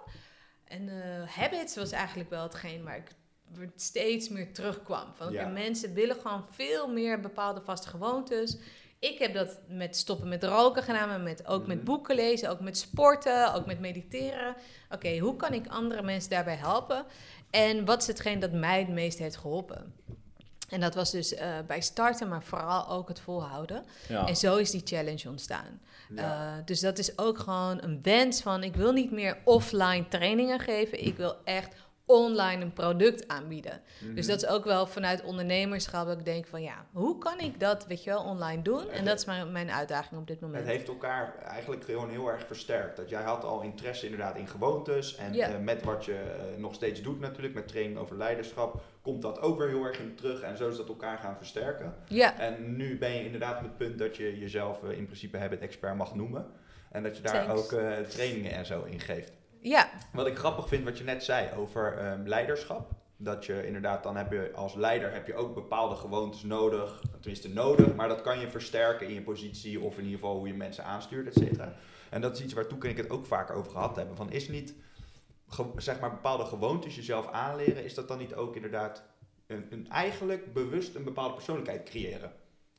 En uh, habits was eigenlijk wel hetgeen waar ik steeds meer terugkwam. Van Ja. mensen willen gewoon veel meer bepaalde vaste gewoontes. Ik heb dat met stoppen met roken gedaan, maar met, ook met Mhm. boeken lezen, ook met sporten, ook met mediteren. Oké, hoe kan ik andere mensen daarbij helpen? En wat is hetgeen dat mij het meest heeft geholpen? En dat was dus uh, bij starten, maar vooral ook het volhouden. Ja. En zo is die challenge ontstaan. Ja. Uh, dus dat is ook gewoon een wens van... ik wil niet meer offline trainingen geven. Ik wil echt online een product aanbieden. Mhm. Dus dat is ook wel vanuit ondernemerschap... dat ik denk van ja, hoe kan ik dat, weet je wel, online doen? En dat is mijn, mijn uitdaging op dit moment. Het heeft elkaar eigenlijk gewoon heel erg versterkt. Dat jij had al interesse inderdaad in gewoontes. En eh, met wat je eh, nog steeds doet natuurlijk, met training over leiderschap, komt dat ook weer heel erg in terug. En zo is dat elkaar gaan versterken. Ja, En nu ben je inderdaad op het punt dat je jezelf eh, in principe habit expert mag noemen. En dat je daar Thanks. ook trainingen en zo in geeft. Ja, Wat ik grappig vind wat je net zei over ehm, leiderschap. Dat je inderdaad, dan heb je als leider heb je ook bepaalde gewoontes nodig. Tenminste nodig, maar dat kan je versterken in je positie of in ieder geval hoe je mensen aanstuurt, et cetera. En dat is iets waar toen ik het ook vaak over gehad hebben. Van is niet, zeg maar, bepaalde gewoontes jezelf aanleren, is dat dan niet ook inderdaad een, een eigenlijk bewust een bepaalde persoonlijkheid creëren?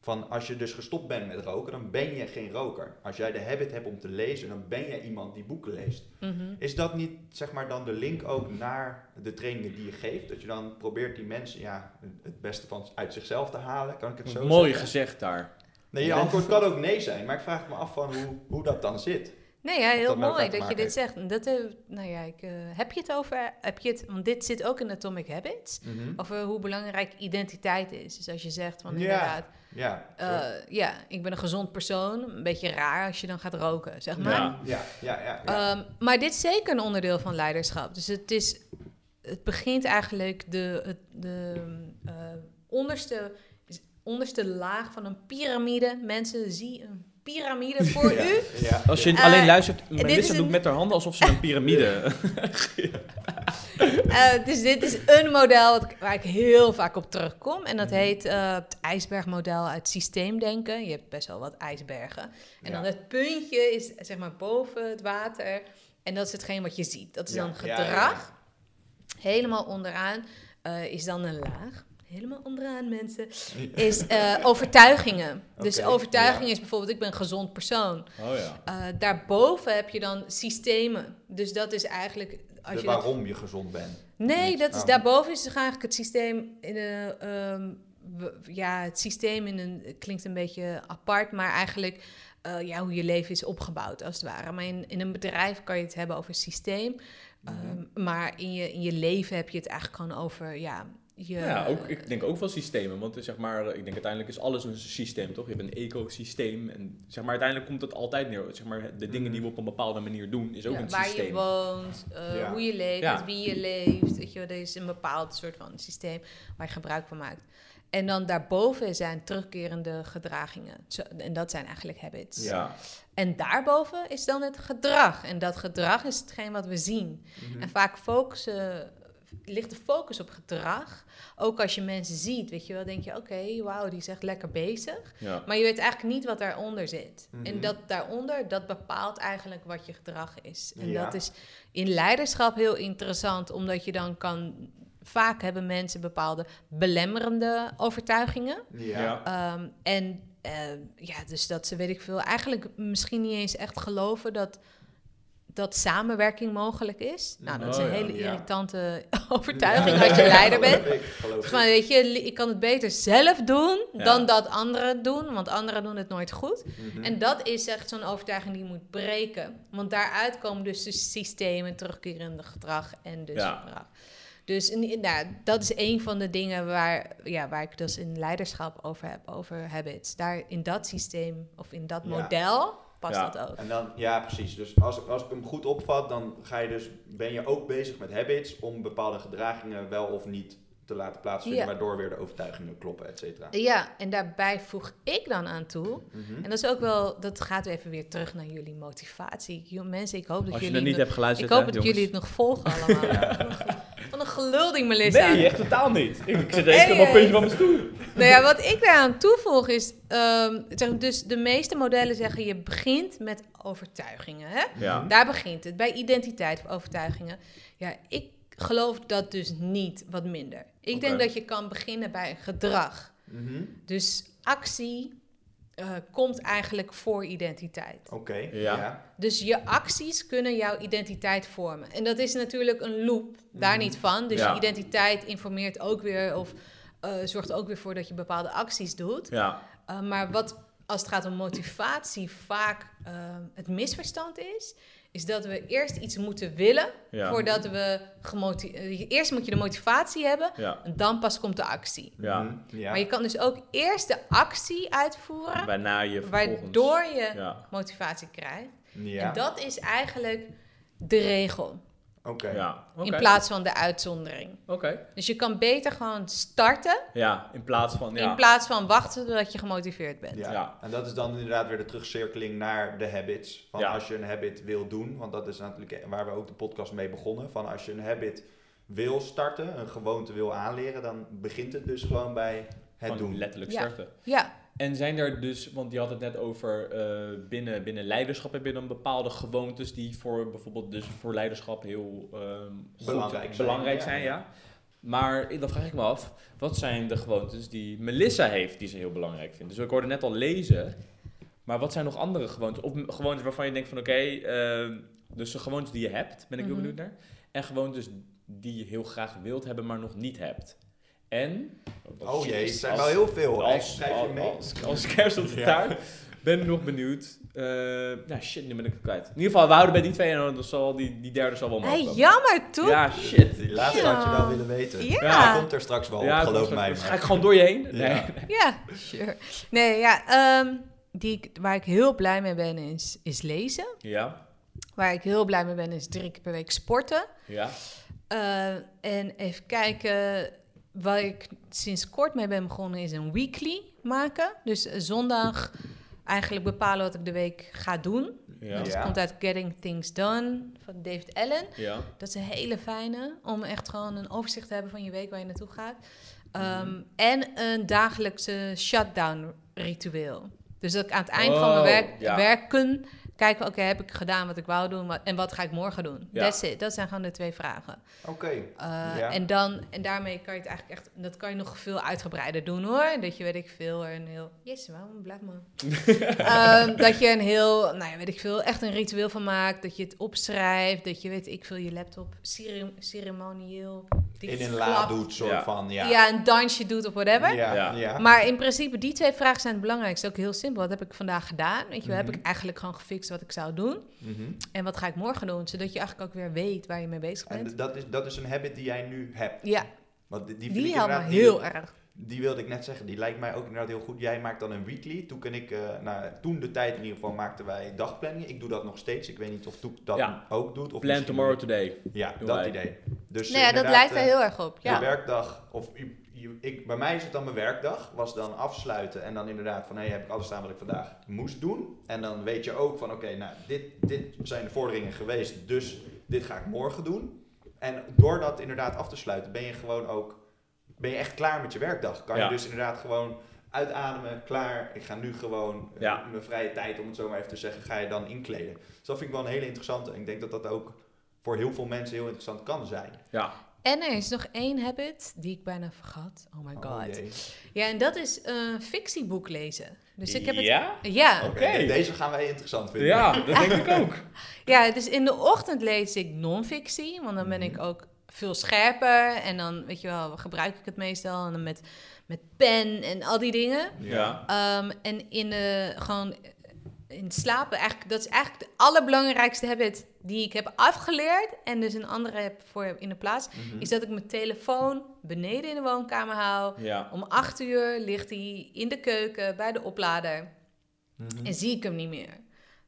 Van als je dus gestopt bent met roken, dan ben je geen roker. Als jij de habit hebt om te lezen, dan ben jij iemand die boeken leest. mhm. Is dat niet zeg maar dan de link ook naar de trainingen die je geeft? Dat je dan probeert die mensen ja, het beste van uit zichzelf te halen? Kan ik het zo Mooi zeggen? gezegd daar. Nee, je antwoord kan ook nee zijn, maar ik vraag me af van hoe, hoe dat dan zit. Nee, ja, heel dat mooi dat je dit zegt. Dat, eh, nou ja, ik, eh, heb je het over, heb je het, want dit zit ook in Atomic Habits, over hoe belangrijk identiteit is. Dus als je zegt van Ja, inderdaad, Ja, eh, ja, ik ben een gezond persoon, een beetje raar als je dan gaat roken, zeg maar. Ja. ja, ja, ja. ja. Ehm, maar dit is zeker een onderdeel van leiderschap. Dus het is, het begint eigenlijk de, de eh, onderste, onderste laag van een piramide. Mensen, zie een piramide voor ja, u. Ja, Als je Eh, alleen luistert, dit is Melissa doet een- met haar handen alsof ze een piramide... Eh, dus dit is een model waar ik heel vaak op terugkom. En dat heet eh, het ijsbergmodel uit systeemdenken. Je hebt best wel wat ijsbergen. En Ja. dan het puntje is zeg maar boven het water. En dat is hetgeen wat je ziet. Dat is Ja, dan ja, ja, ja. gedrag. Helemaal onderaan eh, is dan een laag. Helemaal onderaan, mensen. Is eh, overtuigingen. Dus overtuiging ja. is bijvoorbeeld, ik ben een gezond persoon. Oh ja. Eh, daarboven heb je dan systemen. Dus dat is eigenlijk... Als je dat- waarom je gezond bent. Nee, Niet- dat is, oh. daarboven is eigenlijk het systeem in een... ehm, w- ja, het systeem in een... klinkt een beetje apart, maar eigenlijk... eh, ja, hoe je leven is opgebouwd, als het ware. Maar in, in een bedrijf kan je het hebben over systeem. Mhm. Ehm, maar in je, in je leven heb je het eigenlijk gewoon over... Ja, je, Ja, ook, ik denk ook wel systemen. Want eh, zeg maar, ik denk uiteindelijk is alles een systeem, toch? Je hebt een ecosysteem. En zeg maar, uiteindelijk komt het altijd neer. Zeg maar, de dingen die we op een bepaalde manier doen, is ook ja, een waar systeem. je woont, eh, Ja. hoe je leeft, Ja. wie je leeft. Weet je, wel, er is een bepaald soort van systeem waar je gebruik van maakt. En dan daarboven zijn terugkerende gedragingen. Zo, en dat zijn eigenlijk habits. Ja, En daarboven is dan het gedrag. En dat gedrag is hetgeen wat we zien. Mhm. En vaak focussen, ligt de focus op gedrag. Ook als je mensen ziet, weet je wel, denk je, oké, wauw, die is echt lekker bezig. ja. Maar je weet eigenlijk niet wat daaronder zit. Mhm. En dat daaronder, dat bepaalt eigenlijk wat je gedrag is. En Ja. dat is in leiderschap heel interessant, omdat je dan kan... Vaak hebben mensen bepaalde belemmerende overtuigingen. Ja. Ja. Ehm, en eh, ja, dus dat ze, weet ik veel, eigenlijk misschien niet eens echt geloven dat, dat samenwerking mogelijk is. Nou, dat is Oh een ja, hele ja. irritante overtuiging als je leider bent. Mij, weet je, ik kan het beter zelf doen dan dat anderen het doen, want anderen doen het nooit goed. Mhm. En dat is echt zo'n overtuiging die je moet breken. Want daaruit komen dus de systemen, terugkerende gedrag en dus Ja. gedrag. Dus nou, dat is een van de dingen waar, ja, waar ik dus in leiderschap over heb, over habits. Daar in dat systeem of in dat model past Ja. dat ook. En dan, ja, precies. Dus als, ik- als ik hem goed opvat, dan ga je dus, ben je ook bezig met habits om bepaalde gedragingen wel of niet te laten plaatsvinden, Ja. waardoor weer de overtuigingen kloppen, et cetera. Ja, en daarbij voeg ik dan aan toe. Mhm. En dat is ook wel, dat gaat even weer terug naar jullie motivatie. Mensen, ik hoop dat Als je jullie. het niet hebt geluisterd, ik hoop hè, dat jongens. jullie het nog volgen allemaal. Wat een gelulding, Melissa. Nee, echt totaal niet. Ik, ik zit echt op een hey. puntje van mijn stoel. Nou ja, wat ik daaraan toevoeg is, ehm, zeg, dus de meeste modellen zeggen je begint met overtuigingen. Hè? Ja. Daar begint het, bij identiteit of overtuigingen. Ja, ik geloof dat dus niet, wat minder. Ik denk dat je kan beginnen bij gedrag. Mhm. Dus actie eh, komt eigenlijk voor identiteit. Oké, Ja. ja. Dus je acties kunnen jouw identiteit vormen. En dat is natuurlijk een loop, daar niet van. Dus Ja. je identiteit informeert ook weer of eh, zorgt ook weer voor dat je bepaalde acties doet. Ja. Uh, maar wat als het gaat om motivatie vaak uh, het misverstand is, is dat we eerst iets moeten willen Ja. voordat we gemotiveerd. Eerst moet je de motivatie hebben Ja. en dan pas komt de actie. Ja. Mhm. ja. Maar je kan dus ook eerst de actie uitvoeren, Waarna je vervolgens... waardoor je Ja. motivatie krijgt. ja. En dat is eigenlijk de regel Oké. Ja. In plaats van de uitzondering. Oké. Dus je kan beter gewoon starten Ja, in plaats van... Ja. in plaats van wachten totdat je gemotiveerd bent. Ja. Ja. en dat is dan inderdaad weer de terugcirkeling naar de habits. Van Ja. als je een habit wil doen, want dat is natuurlijk waar we ook de podcast mee begonnen. Van als je een habit wil starten, een gewoonte wil aanleren, dan begint het dus gewoon bij het Gewoon doen. letterlijk Ja. starten. Ja, En zijn er dus, want je had het net over eh, binnen, binnen leiderschap heb je dan bepaalde gewoontes die voor bijvoorbeeld dus voor leiderschap heel ehm, goed- Belangrijk zijn, belangrijk ja. zijn ja. Maar dan vraag ik me af, wat zijn de gewoontes die Melissa heeft die ze heel belangrijk vindt? Dus ik hoorde net al lezen, maar wat zijn nog andere gewoontes? Of gewoontes waarvan je denkt van oké, ehm, dus de gewoontes die je hebt, ben ik heel Mhm. benieuwd naar. En gewoontes die je heel graag wilt hebben, maar nog niet hebt. En... Oh jee, het zijn als- wel heel veel. als, Schrijf je mee? als, als kerst op de Ja. taart. Ben ik nog benieuwd. Eh nou shit, nu ben ik het kwijt. In ieder geval, we houden bij die twee en dan zal die, die derde zal wel hey, mogelijk. jammer toch? Ja, shit. Die laatste Ja. had je wel willen weten. Ja. Komt er straks wel ja, op, geloof mij. Ga ik gewoon door je heen? Nee. Ja. Ja, sure. Nee, ja, ehm, die, waar ik heel blij mee ben is, is lezen. Ja, Waar ik heel blij mee ben is drie keer per week sporten. ja, Eh, en even kijken, waar ik sinds kort mee ben begonnen is een weekly maken. Dus eh, zondag eigenlijk bepalen wat ik de week ga doen. Ja. Dat Ja. komt uit Getting Things Done van David Allen. Ja. Dat is een hele fijne om echt gewoon een overzicht te hebben van je week waar je naartoe gaat. Mhm. Ehm, En een dagelijkse shutdown ritueel. Dus dat ik aan het eind van Oh, mijn werk, ja. werken kijk, oké, heb ik gedaan wat ik wou doen wat- en wat ga ik morgen doen? Ja. That's it. Dat zijn gewoon de twee vragen. Oké. Uh, Ja. en, dan, en daarmee kan je het eigenlijk echt, dat kan je nog veel uitgebreider doen hoor. Dat je, weet ik veel, een heel, yes, waarom blijf maar. Ehm, dat je een heel, nou ja, weet ik veel, echt een ritueel van maakt. Dat je het opschrijft, dat je, weet ik veel, je laptop cere- ceremonieel In dicht een la doet, soort Ja. van. Ja. Ja. een dansje doet of whatever. Ja. Ja. ja. Maar in principe, die twee vragen zijn het belangrijkste. Ook heel simpel. Wat heb ik vandaag gedaan? Weet je, wel, heb Mhm. ik eigenlijk gewoon gefixt wat ik zou doen? Mhm. En wat ga ik morgen doen? Zodat je eigenlijk ook weer weet waar je mee bezig bent. En dat is, dat is een habit die jij nu hebt. ja, Want die, helpt me heel erg. Die wilde ik net zeggen. Die lijkt mij ook inderdaad heel goed. Jij maakt dan een weekly. Toen, kan ik, eh, nou, toen de tijd in ieder geval maakten wij dagplanning. Ik doe dat nog steeds. Ik weet niet of Toek dat Ja. ook doet. Of Plan tomorrow today. Ja, dat wij. idee. Dus Nou ja, dat inderdaad, lijkt er eh, heel erg op. De Ja. werkdag, of je- je- ik, bij mij is het dan mijn werkdag, was dan afsluiten en dan inderdaad van hé, heb ik alles staan wat ik vandaag moest doen. En dan weet je ook van oké, nou dit, dit zijn de vorderingen geweest, dus dit ga ik morgen doen. En door dat inderdaad af te sluiten ben je gewoon ook, ben je echt klaar met je werkdag. Kan Ja. je dus inderdaad gewoon uitademen, klaar. Ik ga nu gewoon eh, Ja. mijn vrije tijd, om het zo maar even te zeggen, ga je dan inkleden. Dus dat vind ik wel een hele interessante. En ik denk dat dat ook voor heel veel mensen heel interessant kan zijn. Ja. En er is nog één habit die ik bijna vergat. Oh my Oh, god. ja, en dat is een fictieboek lezen. Dus ik heb het... Ja? Ja, Oké, deze gaan wij interessant vinden. Ja, dat denk ik ook. ja, dus in de ochtend lees ik non-fictie, want dan ben ik Mhm. ook veel scherper. En dan, weet je wel, gebruik ik het meestal. En dan met, met pen en al die dingen. Ja. Ehm, en in de, gewoon in slapen, eigenlijk, dat is eigenlijk de allerbelangrijkste habit die ik heb afgeleerd. En dus een andere heb voor in de plaats. Mhm. Is dat ik mijn telefoon beneden in de woonkamer hou. Ja. Om acht uur ligt hij in de keuken bij de oplader. Mhm. En zie ik hem niet meer.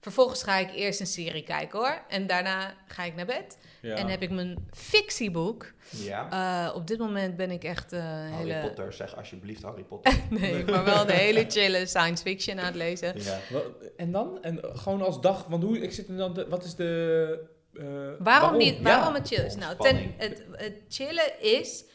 Vervolgens ga ik eerst een serie kijken hoor. En daarna ga ik naar bed. ja. En heb ik mijn fictieboek. Ja. Eh, op dit moment ben ik echt eh Harry hele... Potter, zeg alsjeblieft Harry Potter. Nee, maar wel de hele chille science fiction aan het lezen. ja. En dan? En gewoon als dag, want hoe, ik zit dan, de- wat is de... eh, Waarom, niet, waarom Ja. het chill is? Nou, ten, het, het chillen is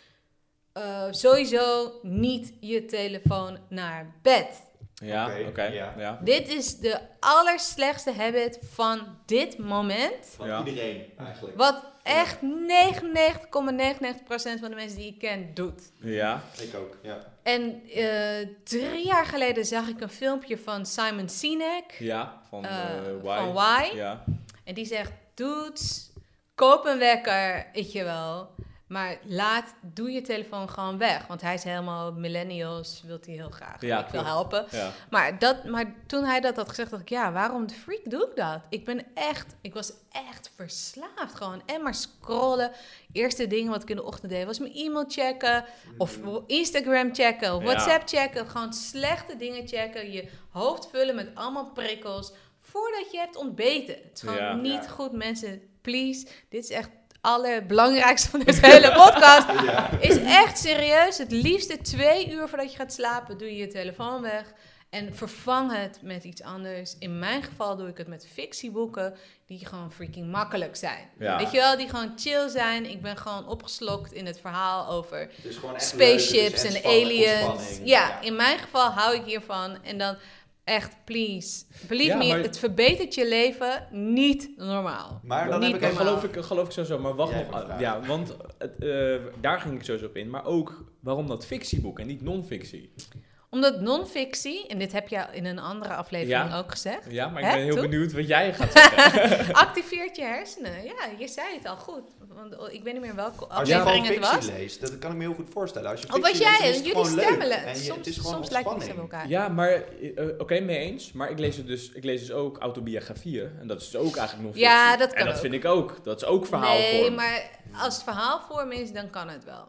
eh, sowieso niet je telefoon naar bed. Ja, Oké, ja. ja. Dit is de allerslechtste habit van dit moment. Van Ja. iedereen eigenlijk. Wat echt 99,99% van de mensen die ik ken doet. Ja. Ik ook, ja. En eh, drie jaar geleden zag ik een filmpje van Simon Sinek Ja, van eh, eh, Why. van Why. Ja. En die zegt, dudes, koop een wekker, weet je wel. Maar laat, doe je telefoon gewoon weg. Want hij is helemaal millennials, wil hij heel graag. Ja, ik wil helpen. Ja. Maar, dat, maar toen hij dat had gezegd, dacht ik, ja, waarom de freak doe ik dat? Ik ben echt, ik was echt verslaafd gewoon. En maar scrollen. Eerste dingen wat ik in de ochtend deed, was mijn e-mail checken. Of Instagram checken, of Ja. WhatsApp checken. Gewoon slechte dingen checken. Je hoofd vullen met allemaal prikkels. Voordat je hebt ontbeten. Het is gewoon niet goed, mensen. Please, dit is echt allerbelangrijkste van deze hele podcast. Ja. Is echt serieus. Het liefste twee uur voordat je gaat slapen, doe je je telefoon weg. En vervang het met iets anders. In mijn geval doe ik het met fictieboeken die gewoon freaking makkelijk zijn. Ja. Weet je wel, die gewoon chill zijn. Ik ben gewoon opgeslokt in het verhaal over Het leuk, spaceships en aliens. ontspanning. Ja, in mijn geval hou ik hiervan. En dan echt, please, believe Ja, me, maar- het verbetert je leven niet normaal. Maar dan Niet heb ik normaal. geloof ik, geloof ik sowieso, maar wacht Jij nog. Ja, want het, eh, daar ging ik sowieso op in. Maar ook waarom dat fictieboek en niet non-fictie? Omdat non-fictie, en dit heb je in een andere aflevering Ja. ook gezegd, Ja, maar ik Hè, ben heel benieuwd wat jij gaat zeggen. activeert je hersenen. Ja, je zei het al goed. Want ik weet niet meer welke Als je gewoon aflevering het fictie was. leest, dat kan ik me heel goed voorstellen. Als je Of was fictie leest, dan jij, is het jullie stemmen. En je- Soms, het is gewoon soms lijken elkaar. Ja, maar eh, oké, mee eens. Maar ik lees, het dus, ik lees dus ook autobiografieën. En dat is dus ook eigenlijk non-fictie. Ja, dat En kan dat ook. vind ik ook. Dat is ook verhaalvorm. Nee, maar als het verhaalvorm is, dan kan het wel.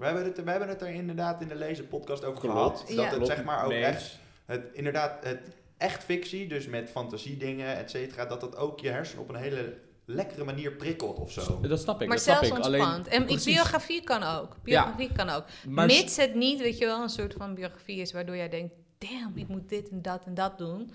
We hebben, het, we hebben het er inderdaad in de lezen podcast over Klopt. gehad. Dat het zeg maar ook echt, het, inderdaad, het echt fictie, dus met fantasiedingen, et cetera, dat dat ook je hersenen op een hele lekkere manier prikkelt of zo. Dat snap ik. maar dat snap zelfs ik. ontspant. Alleen, en precies. biografie kan ook. Biografie kan ook. Maar Mits het niet, weet je wel, een soort van biografie is waardoor jij denkt... Damn, ik moet dit en dat en dat doen.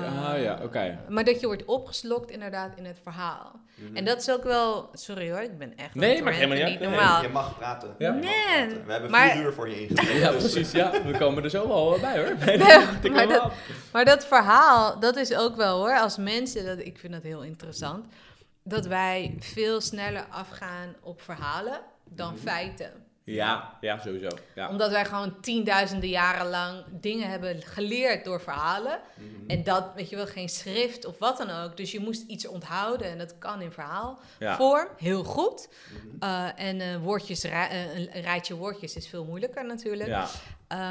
Ja, ja, oké. Maar dat je wordt opgeslokt inderdaad in het verhaal. En dat is ook wel... Sorry hoor, ik ben echt... Nee, maakt helemaal niet je mag praten. Ja. Je mag Nee, praten. We hebben maar- vier uur voor je ingezet. Ja, dus- precies. Ja, we komen er zo wel bij hoor. Nee, maar dat-. Maar dat verhaal, dat is ook wel hoor, als mensen, dat, ik vind dat heel interessant, dat wij veel sneller afgaan op verhalen dan Mhm. feiten. Ja, ja, sowieso. Ja. Omdat wij gewoon tienduizenden jaren lang dingen hebben geleerd door verhalen. Mhm. En dat, weet je wel, geen schrift of wat dan ook. Dus je moest iets onthouden en dat kan in verhaal. Ja. Vorm, heel goed. Mhm. Uh, en uh, woordjes, uh, een rijtje woordjes is veel moeilijker natuurlijk. Ja.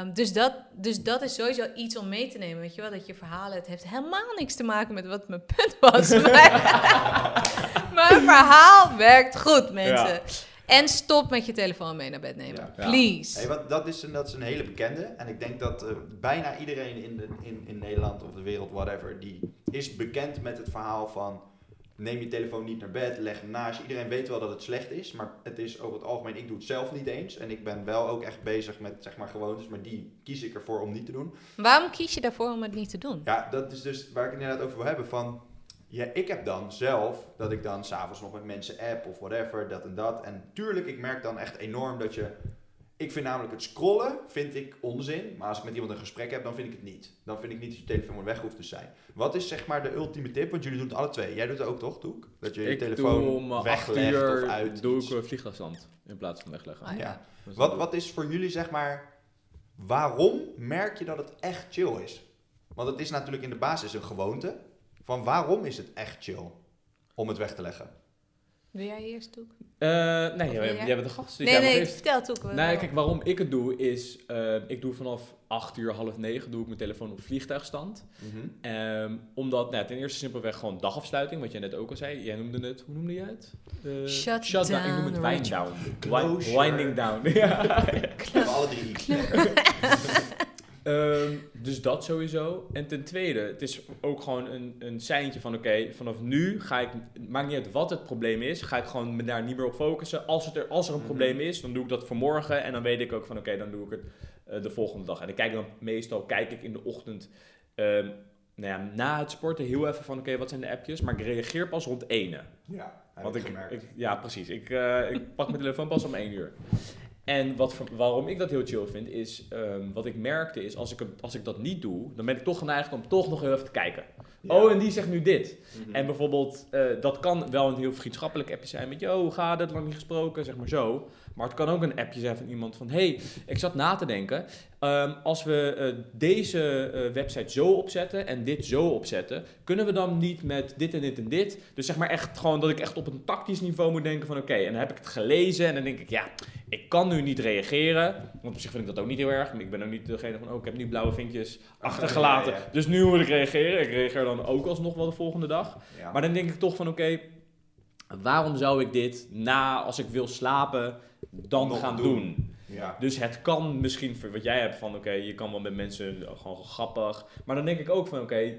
Um, dus, dat, dus dat is sowieso iets om mee te nemen. Weet je wel, dat je verhalen, het heeft helemaal niks te maken met wat mijn punt was. maar, een verhaal werkt goed, mensen. Ja. En stop met je telefoon mee naar bed nemen. Ja. Please. Hey, wat, dat, is een, dat is een hele bekende. En ik denk dat eh, bijna iedereen in, de, in, in Nederland of de wereld, whatever, die is bekend met het verhaal van neem je telefoon niet naar bed, leg hem naast. Iedereen weet wel dat het slecht is, maar het is over het algemeen, ik doe het zelf niet eens. En ik ben wel ook echt bezig met zeg maar gewoontes, maar die kies ik ervoor om niet te doen. Waarom kies je daarvoor om het niet te doen? Ja, dat is dus waar ik het inderdaad over wil hebben. Van, ja, ik heb dan zelf dat ik dan s'avonds nog met mensen app of whatever, dat en dat. En tuurlijk, ik merk dan echt enorm dat je... Ik vind namelijk het scrollen, vind ik onzin. Maar als ik met iemand een gesprek heb, dan vind ik het niet. Dan vind ik niet dat je telefoon weg hoeft te zijn. Wat is zeg maar de ultieme tip? Want jullie doen het alle twee. Jij doet het ook toch, Toek? Dat je je Ik telefoon doe om acht weglegt uur of uit doe iets. ik een vliegtuigstand in plaats van wegleggen. Ah, ja. Ja. Wat, wat is voor jullie, zeg maar, waarom merk je dat het echt chill is? Want het is natuurlijk in de basis een gewoonte. Van waarom is het echt chill om het weg te leggen? Wil jij eerst, Toek? Eh, nee, jij, bent de gast. Dus Nee, nee, eerst. vertel Toek. Nee, kijk, waarom ik het doe is, eh, ik doe vanaf 8 uur, half 9 doe ik mijn telefoon op vliegtuigstand. Ehm, omdat, nou, ten eerste simpelweg gewoon dagafsluiting, wat jij net ook al zei. Jij noemde het, hoe noemde jij het? Eh, Shut down. Ik noem het wind down. Winding down. ja. We hebben alle drie Ehm, dus dat sowieso. En ten tweede, het is ook gewoon een, een seintje van oké, vanaf nu ga ik, maakt niet uit wat het probleem is, ga ik gewoon me daar niet meer op focussen. Als, het er, als er een Mhm. probleem is, dan doe ik dat voor morgen en dan weet ik ook van oké, dan doe ik het eh, de volgende dag. En ik kijk dan meestal, kijk ik in de ochtend, ehm, nou ja, na het sporten heel even van oké, wat zijn de appjes, maar ik reageer pas rond ene. Ja, Want ik ik, ik- ja, precies. Ik, eh, ik pak mijn telefoon pas om één uur. En wat, waarom ik dat heel chill vind, is ehm, wat ik merkte is, als ik, als ik dat niet doe, dan ben ik toch geneigd om toch nog heel even te kijken. Ja. Oh, en die zegt nu dit. Mhm. En bijvoorbeeld, eh, dat kan wel een heel vriendschappelijk appje zijn met, yo, hoe gaat het, lang niet gesproken, zeg maar zo. Maar het kan ook een appje zijn van iemand van, hey, ik zat na te denken, ehm, als we eh, deze eh, website zo opzetten en dit zo opzetten, kunnen we dan niet met dit en dit en dit? Dus zeg maar echt gewoon dat ik echt op een tactisch niveau moet denken van, oké, en dan heb ik het gelezen en dan denk ik, ja, ik kan nu niet reageren, want op zich vind ik dat ook niet heel erg. Ik ben ook niet degene van, oh, ik heb nu blauwe vinkjes achtergelaten, Ja, ja. dus nu moet ik reageren. Ik reageer dan ook alsnog wel de volgende dag. Maar dan denk ik toch van, oké, waarom zou ik dit na, als ik wil slapen, dan Nog gaan doen. doen? ja. Dus het kan misschien, voor wat jij hebt van, oké, je kan wel met mensen gewoon grappig. Maar dan denk ik ook van, oké,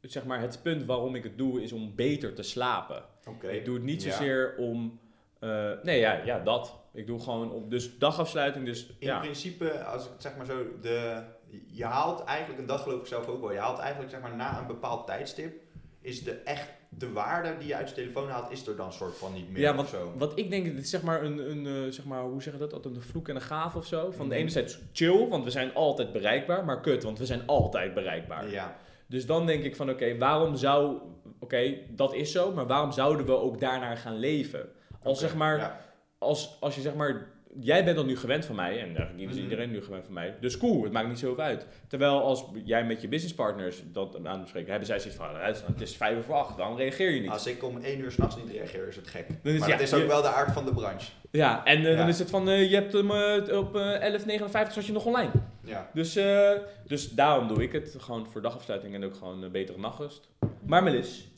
zeg maar, het punt waarom ik het doe is om beter te slapen. Oké. Ik doe het niet Ja. zozeer om, eh, nee, ja, ja, dat. Ik doe gewoon op, dus dagafsluiting, dus In ja. principe, als ik het zeg maar zo, de, je haalt eigenlijk, en dat geloof ik zelf ook wel, je haalt eigenlijk zeg maar na een bepaald tijdstip, is de echt, de waarde die je uit je telefoon haalt, is er dan soort van niet meer Ja, want zo. wat ik denk, het is zeg maar een, een eh, zeg maar, hoe zeg je dat, altijd een vloek en een gaaf of zo. Van de Mhm. ene zijde chill, want we zijn altijd bereikbaar, maar kut, want we zijn altijd bereikbaar. Ja, Dus dan denk ik van, oké, waarom zou, oké, dat is zo, maar waarom zouden we ook daarnaar gaan leven? Als zeg maar, ja. als, als je zeg maar, jij bent dan nu gewend van mij, en eigenlijk is Mhm. iedereen nu gewend van mij, dus cool, het maakt niet zoveel uit. Terwijl als jij met je businesspartners dat aan het bespreken, hebben zij zoiets van, "Eh, het is vijf of acht, waarom reageer je niet? Als ik om één uur s'nachts niet reageer, is het gek. Dan is- maar ja, dat is ook je- wel de aard van de branche. Ja, en eh, dan is het van, eh, je hebt hem eh, op eh 11.59 zat je nog online. Ja. Dus, eh, dus daarom doe ik het. Gewoon voor dagafsluiting en ook gewoon betere nachtrust. Maar Melis,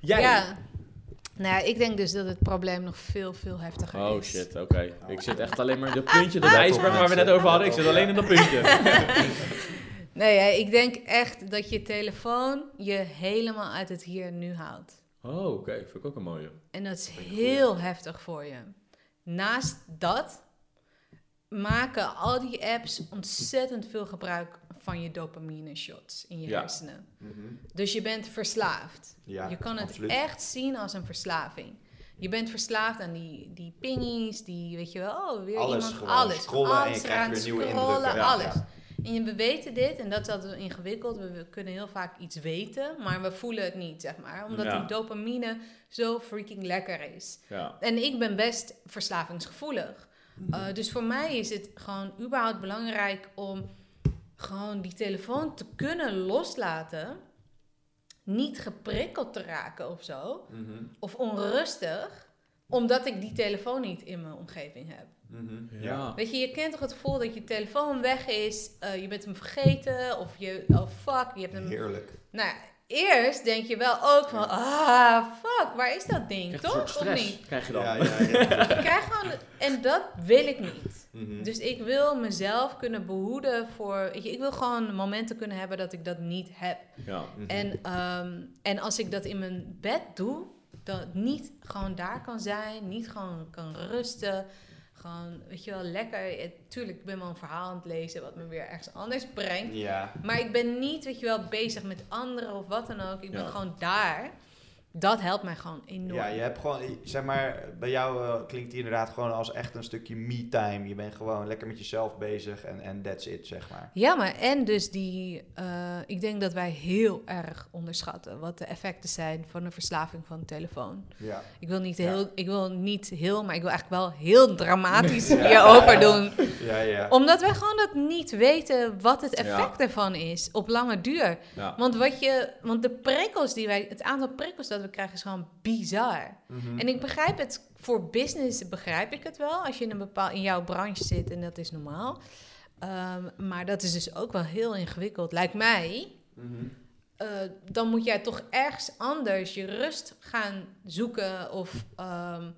jij... Ja. Nou ja, ik denk dus dat het probleem nog veel, veel heftiger is. Oh shit, oké. Ik zit echt alleen maar... Dat puntje, dat Let op, ijsberg waar we net over hadden, ik zit alleen in dat puntje. Nee, ik denk echt dat je telefoon je helemaal uit het hier en nu houdt. Oh, oké. Vind ik ook een mooie. En dat is heel heftig voor je. Naast dat maken al die apps ontzettend veel gebruik van je dopamine shots in je Ja. hersenen. Mhm. Dus je bent verslaafd. Ja, je kan het absoluut. echt zien als een verslaving. Je bent verslaafd aan die, die pingies, die weet je wel, oh, weer Alles iemand, gewoon. alles. Scrollen en je alles krijgt weer nieuwe scrollen, indrukken. Ja, alles. ja. En je- we weten dit, en dat is altijd ingewikkeld. We, we kunnen heel vaak iets weten, maar we voelen het niet, zeg maar. Omdat Ja. die dopamine zo freaking lekker is. Ja. En ik ben best verslavingsgevoelig. Mhm. Uh, dus voor mij is het gewoon überhaupt belangrijk om gewoon die telefoon te kunnen loslaten. Niet geprikkeld te raken of zo. Mhm. Of onrustig. Omdat ik die telefoon niet in mijn omgeving heb. Mhm. Ja. Weet je, je kent toch het gevoel dat je telefoon weg is. eh, je bent hem vergeten. Of je, oh fuck, je hebt hem... Heerlijk. Nou ja, eerst denk je wel ook van, ah fuck, waar is dat ding, soort toch? Of stress niet? krijg je dan. Ja, ja, ja. Ik krijg gewoon, en dat wil ik niet. Mhm. Dus ik wil mezelf kunnen behoeden voor, weet je, ik wil gewoon momenten kunnen hebben dat ik dat niet heb. Ja. Mhm. En, ehm, en als ik dat in mijn bed doe, dat niet gewoon daar kan zijn, niet gewoon kan rusten. Gewoon, weet je wel, lekker. Eh, Tuurlijk, ik ben wel een verhaal aan het lezen wat me weer ergens anders brengt. Ja. Maar ik ben niet, weet je wel, bezig met anderen of wat dan ook. Ik ben Ja. gewoon daar. Dat helpt mij gewoon enorm. Ja, je hebt gewoon, zeg maar, bij jou eh, klinkt die inderdaad gewoon als echt een stukje me-time. Je bent gewoon lekker met jezelf bezig en en that's it, zeg maar. Ja, maar en dus die, eh, ik denk dat wij heel erg onderschatten wat de effecten zijn van een verslaving van een telefoon. Ja. Ik wil niet Ja. heel, ik wil niet heel, maar ik wil eigenlijk wel heel dramatisch hierover doen. Ja, ja. Omdat wij gewoon dat niet weten wat het effect Ja. ervan is op lange duur. Ja. Want, wat je, want de prikkels die wij, het aantal prikkels dat we krijgen is gewoon bizar. Mhm. En ik begrijp het, voor business begrijp ik het wel, als je in, een bepaal, in jouw branche zit en dat is normaal. Ehm, maar dat is dus ook wel heel ingewikkeld, lijkt mij. Mhm. Eh, dan moet jij toch ergens anders je rust gaan zoeken of... ehm,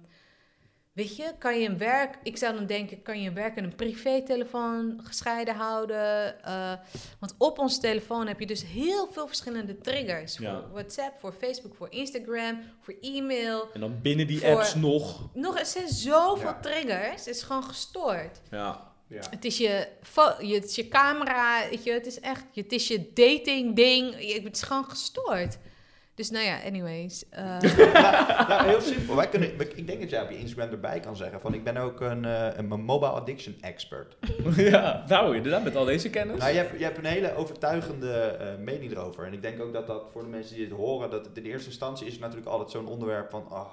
Weet je, kan je een werk, ik zou dan denken, kan je een werk en een privételefoon gescheiden houden? Eh, want op ons telefoon heb je dus heel veel verschillende triggers. Voor Ja. WhatsApp, voor Facebook, voor Instagram, voor e-mail. En dan binnen die Voor- apps nog. Nog, er zijn zoveel Ja. triggers. Het is gewoon gestoord. Ja. Ja. Het is je, het is je camera, weet je, het is echt, je- het is je dating ding. Je- Het is gewoon gestoord. Dus nou ja, anyways. eh, nou, heel simpel. Wij kunnen, ik denk dat jij op je Instagram erbij kan zeggen van ik ben ook een, eh, een mobile addiction expert. ja, nou inderdaad, met al deze kennis. Nou, je hebt, je hebt een hele overtuigende eh, mening erover. En ik denk ook dat dat voor de mensen die dit horen, dat het in eerste instantie is het natuurlijk altijd zo'n onderwerp van, oh,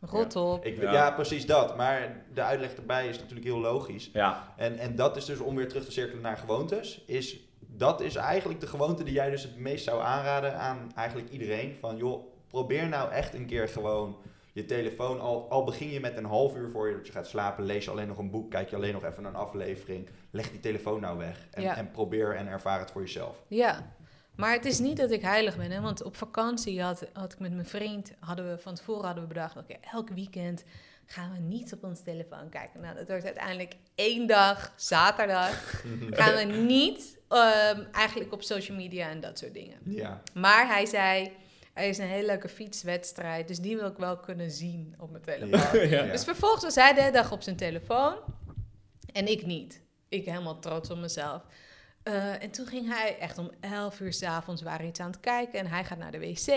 rot op. ik, Ja. ja. precies dat. Maar de uitleg erbij is natuurlijk heel logisch. Ja, En, en dat is dus om weer terug te cirkelen naar gewoontes. Is, dat is eigenlijk de gewoonte die jij dus het meest zou aanraden aan eigenlijk iedereen. Van joh, probeer nou echt een keer gewoon je telefoon, al, al begin je met een half uur voor je dat je gaat slapen, lees je alleen nog een boek, kijk je alleen nog even een aflevering. Leg die telefoon nou weg en, Ja. en probeer en ervaar het voor jezelf. Ja, maar het is niet dat ik heilig ben. Hè? Want op vakantie had, had ik met mijn vriend, hadden we van tevoren hadden we bedacht, oké, elk weekend gaan we niet op ons telefoon kijken. Nou, dat wordt uiteindelijk één dag, zaterdag, gaan we niet ehm, eigenlijk op social media en dat soort dingen. Ja, Maar hij zei, er is een hele leuke fietswedstrijd, dus die wil ik wel kunnen zien op mijn telefoon. ja. Dus vervolgens was hij de hele dag op zijn telefoon en ik niet. Ik helemaal trots op mezelf. Eh, en toen ging hij echt om 11 uur s'avonds waren we iets aan het kijken en hij gaat naar de wc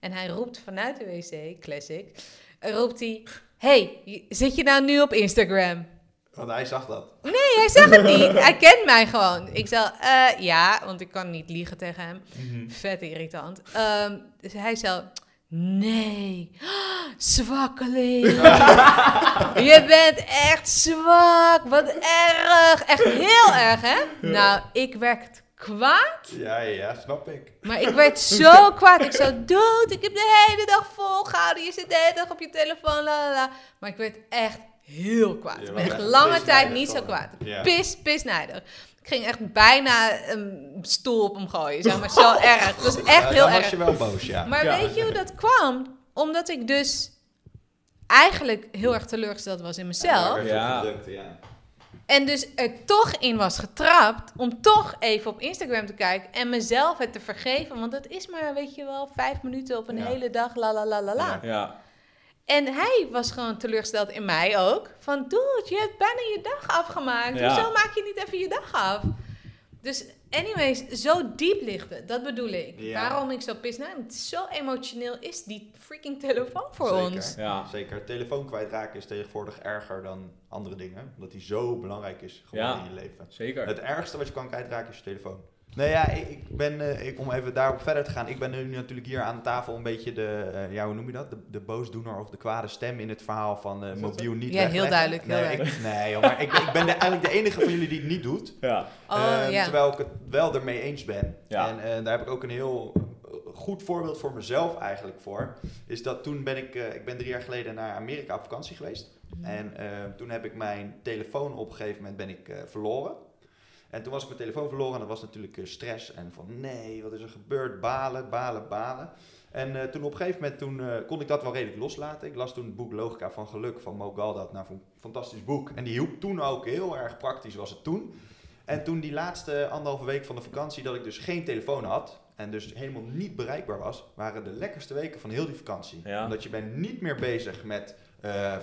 en hij roept vanuit de wc, classic, roept hij, hey, zit je nou nu op Instagram? Want hij zag dat. Nee, hij zag het niet. Hij kent mij gewoon. Ik zei, eh, ja, want ik kan niet liegen tegen hem. Vet irritant. Ehm, dus hij zei, nee, zwakkeling. Je bent echt zwak. Wat erg. Echt heel erg, hè? Nou, ik werd kwaad. Ja, ja, snap ik. Maar ik werd zo kwaad. Ik zo, dood, ik heb de hele dag volgehouden. Je zit de hele dag op je telefoon, la la la. Maar ik werd echt heel kwaad. Ik ben echt lange tijd niet zo kwaad. Ja. Pis, pisnijdig. Ik ging echt bijna een stoel op hem gooien, zeg maar. Zo erg. Het was echt Ja, heel dan was erg. je wel boos, ja. Maar Ja. weet je hoe dat kwam? Omdat ik dus eigenlijk heel erg teleurgesteld was in mezelf. Ja. En dus er toch in was getrapt om toch even op Instagram te kijken en mezelf het te vergeven. Want het is maar, weet je wel, vijf minuten op een Ja. hele dag, la la la la la. Ja. ja. En hij was gewoon teleurgesteld in mij ook. Van, dude, je hebt bijna je dag afgemaakt. Hoezo maak je niet even je dag af? Dus anyways, zo diep ligt het. Dat bedoel ik. Ja. Waarom ik zo pis nou, het is zo emotioneel is die freaking telefoon voor Zeker. ons. Ja. Zeker. Telefoon kwijtraken is tegenwoordig erger dan andere dingen. Omdat die zo belangrijk is gewoon Ja. in je leven. Zeker. Het ergste wat je kan kwijtraken is je telefoon. Nee, ja, ik, ik ben, eh, ik, om even daarop verder te gaan. Ik ben nu natuurlijk hier aan tafel een beetje de, eh, ja, hoe noem je dat? De, de boosdoener of de kwade stem in het verhaal van eh, mobiel niet Ja, heel duidelijk, heel nee, duidelijk. Ik, nee, joh, maar ik, ben- ik ben de, eigenlijk de enige van jullie die het niet doet. Ja. Oh Eh, ja. Terwijl ik het wel ermee eens ben. Ja. En eh, daar heb ik ook een heel goed voorbeeld voor mezelf eigenlijk voor. Is dat toen ben ik, eh, ik ben drie jaar geleden naar Amerika op vakantie geweest. En eh, toen heb ik mijn telefoon op een gegeven moment ben ik eh, verloren. En toen was ik mijn telefoon verloren en dat was natuurlijk eh, stress. En van nee, wat is er gebeurd? Balen, balen, balen. En eh, toen op een gegeven moment toen, eh, kon ik dat wel redelijk loslaten. Ik las toen het boek Logica van Geluk van Mo Galdat. Nou, een fantastisch boek. En die hielp toen ook heel erg praktisch was het toen. En toen die laatste anderhalve week van de vakantie dat ik dus geen telefoon had... en dus helemaal niet bereikbaar was... waren de lekkerste weken van heel die vakantie. Ja. Omdat je bent niet meer bezig met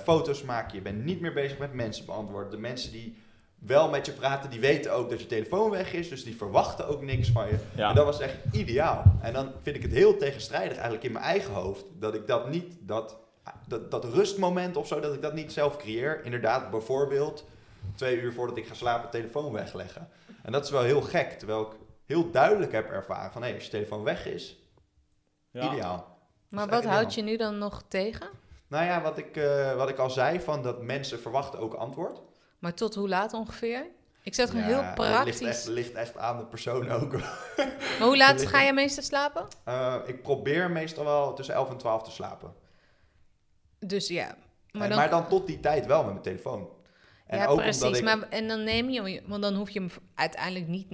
foto's maken. Je bent niet meer bezig met mensen beantwoorden. De mensen die wel met je praten, die weten ook dat je telefoon weg is. Dus die verwachten ook niks van je. Ja. En dat was echt ideaal. En dan vind ik het heel tegenstrijdig eigenlijk in mijn eigen hoofd. Dat ik dat niet, dat, dat, dat rustmoment of zo, dat ik dat niet zelf creëer. Inderdaad, bijvoorbeeld twee uur voordat ik ga slapen, telefoon wegleggen. En dat is wel heel gek. Terwijl ik heel duidelijk heb ervaren van, hé, als je telefoon weg is, Ja. ideaal. Maar wat echt houdt je nu dan nog tegen? Nou ja, wat ik, eh, wat ik al zei, van dat mensen verwachten ook antwoord. Maar tot hoe laat ongeveer? Ik zet gewoon Ja, heel praktisch. ligt echt, ligt echt aan de persoon ook. Maar hoe laat ga je meestal slapen? Eh, ik probeer meestal wel tussen 11 en 12 te slapen. Dus ja. Maar dan, dan, maar dan tot die tijd wel met mijn telefoon. En ja, ook precies. ik... Maar, en dan neem je hem, want dan hoef je hem uiteindelijk niet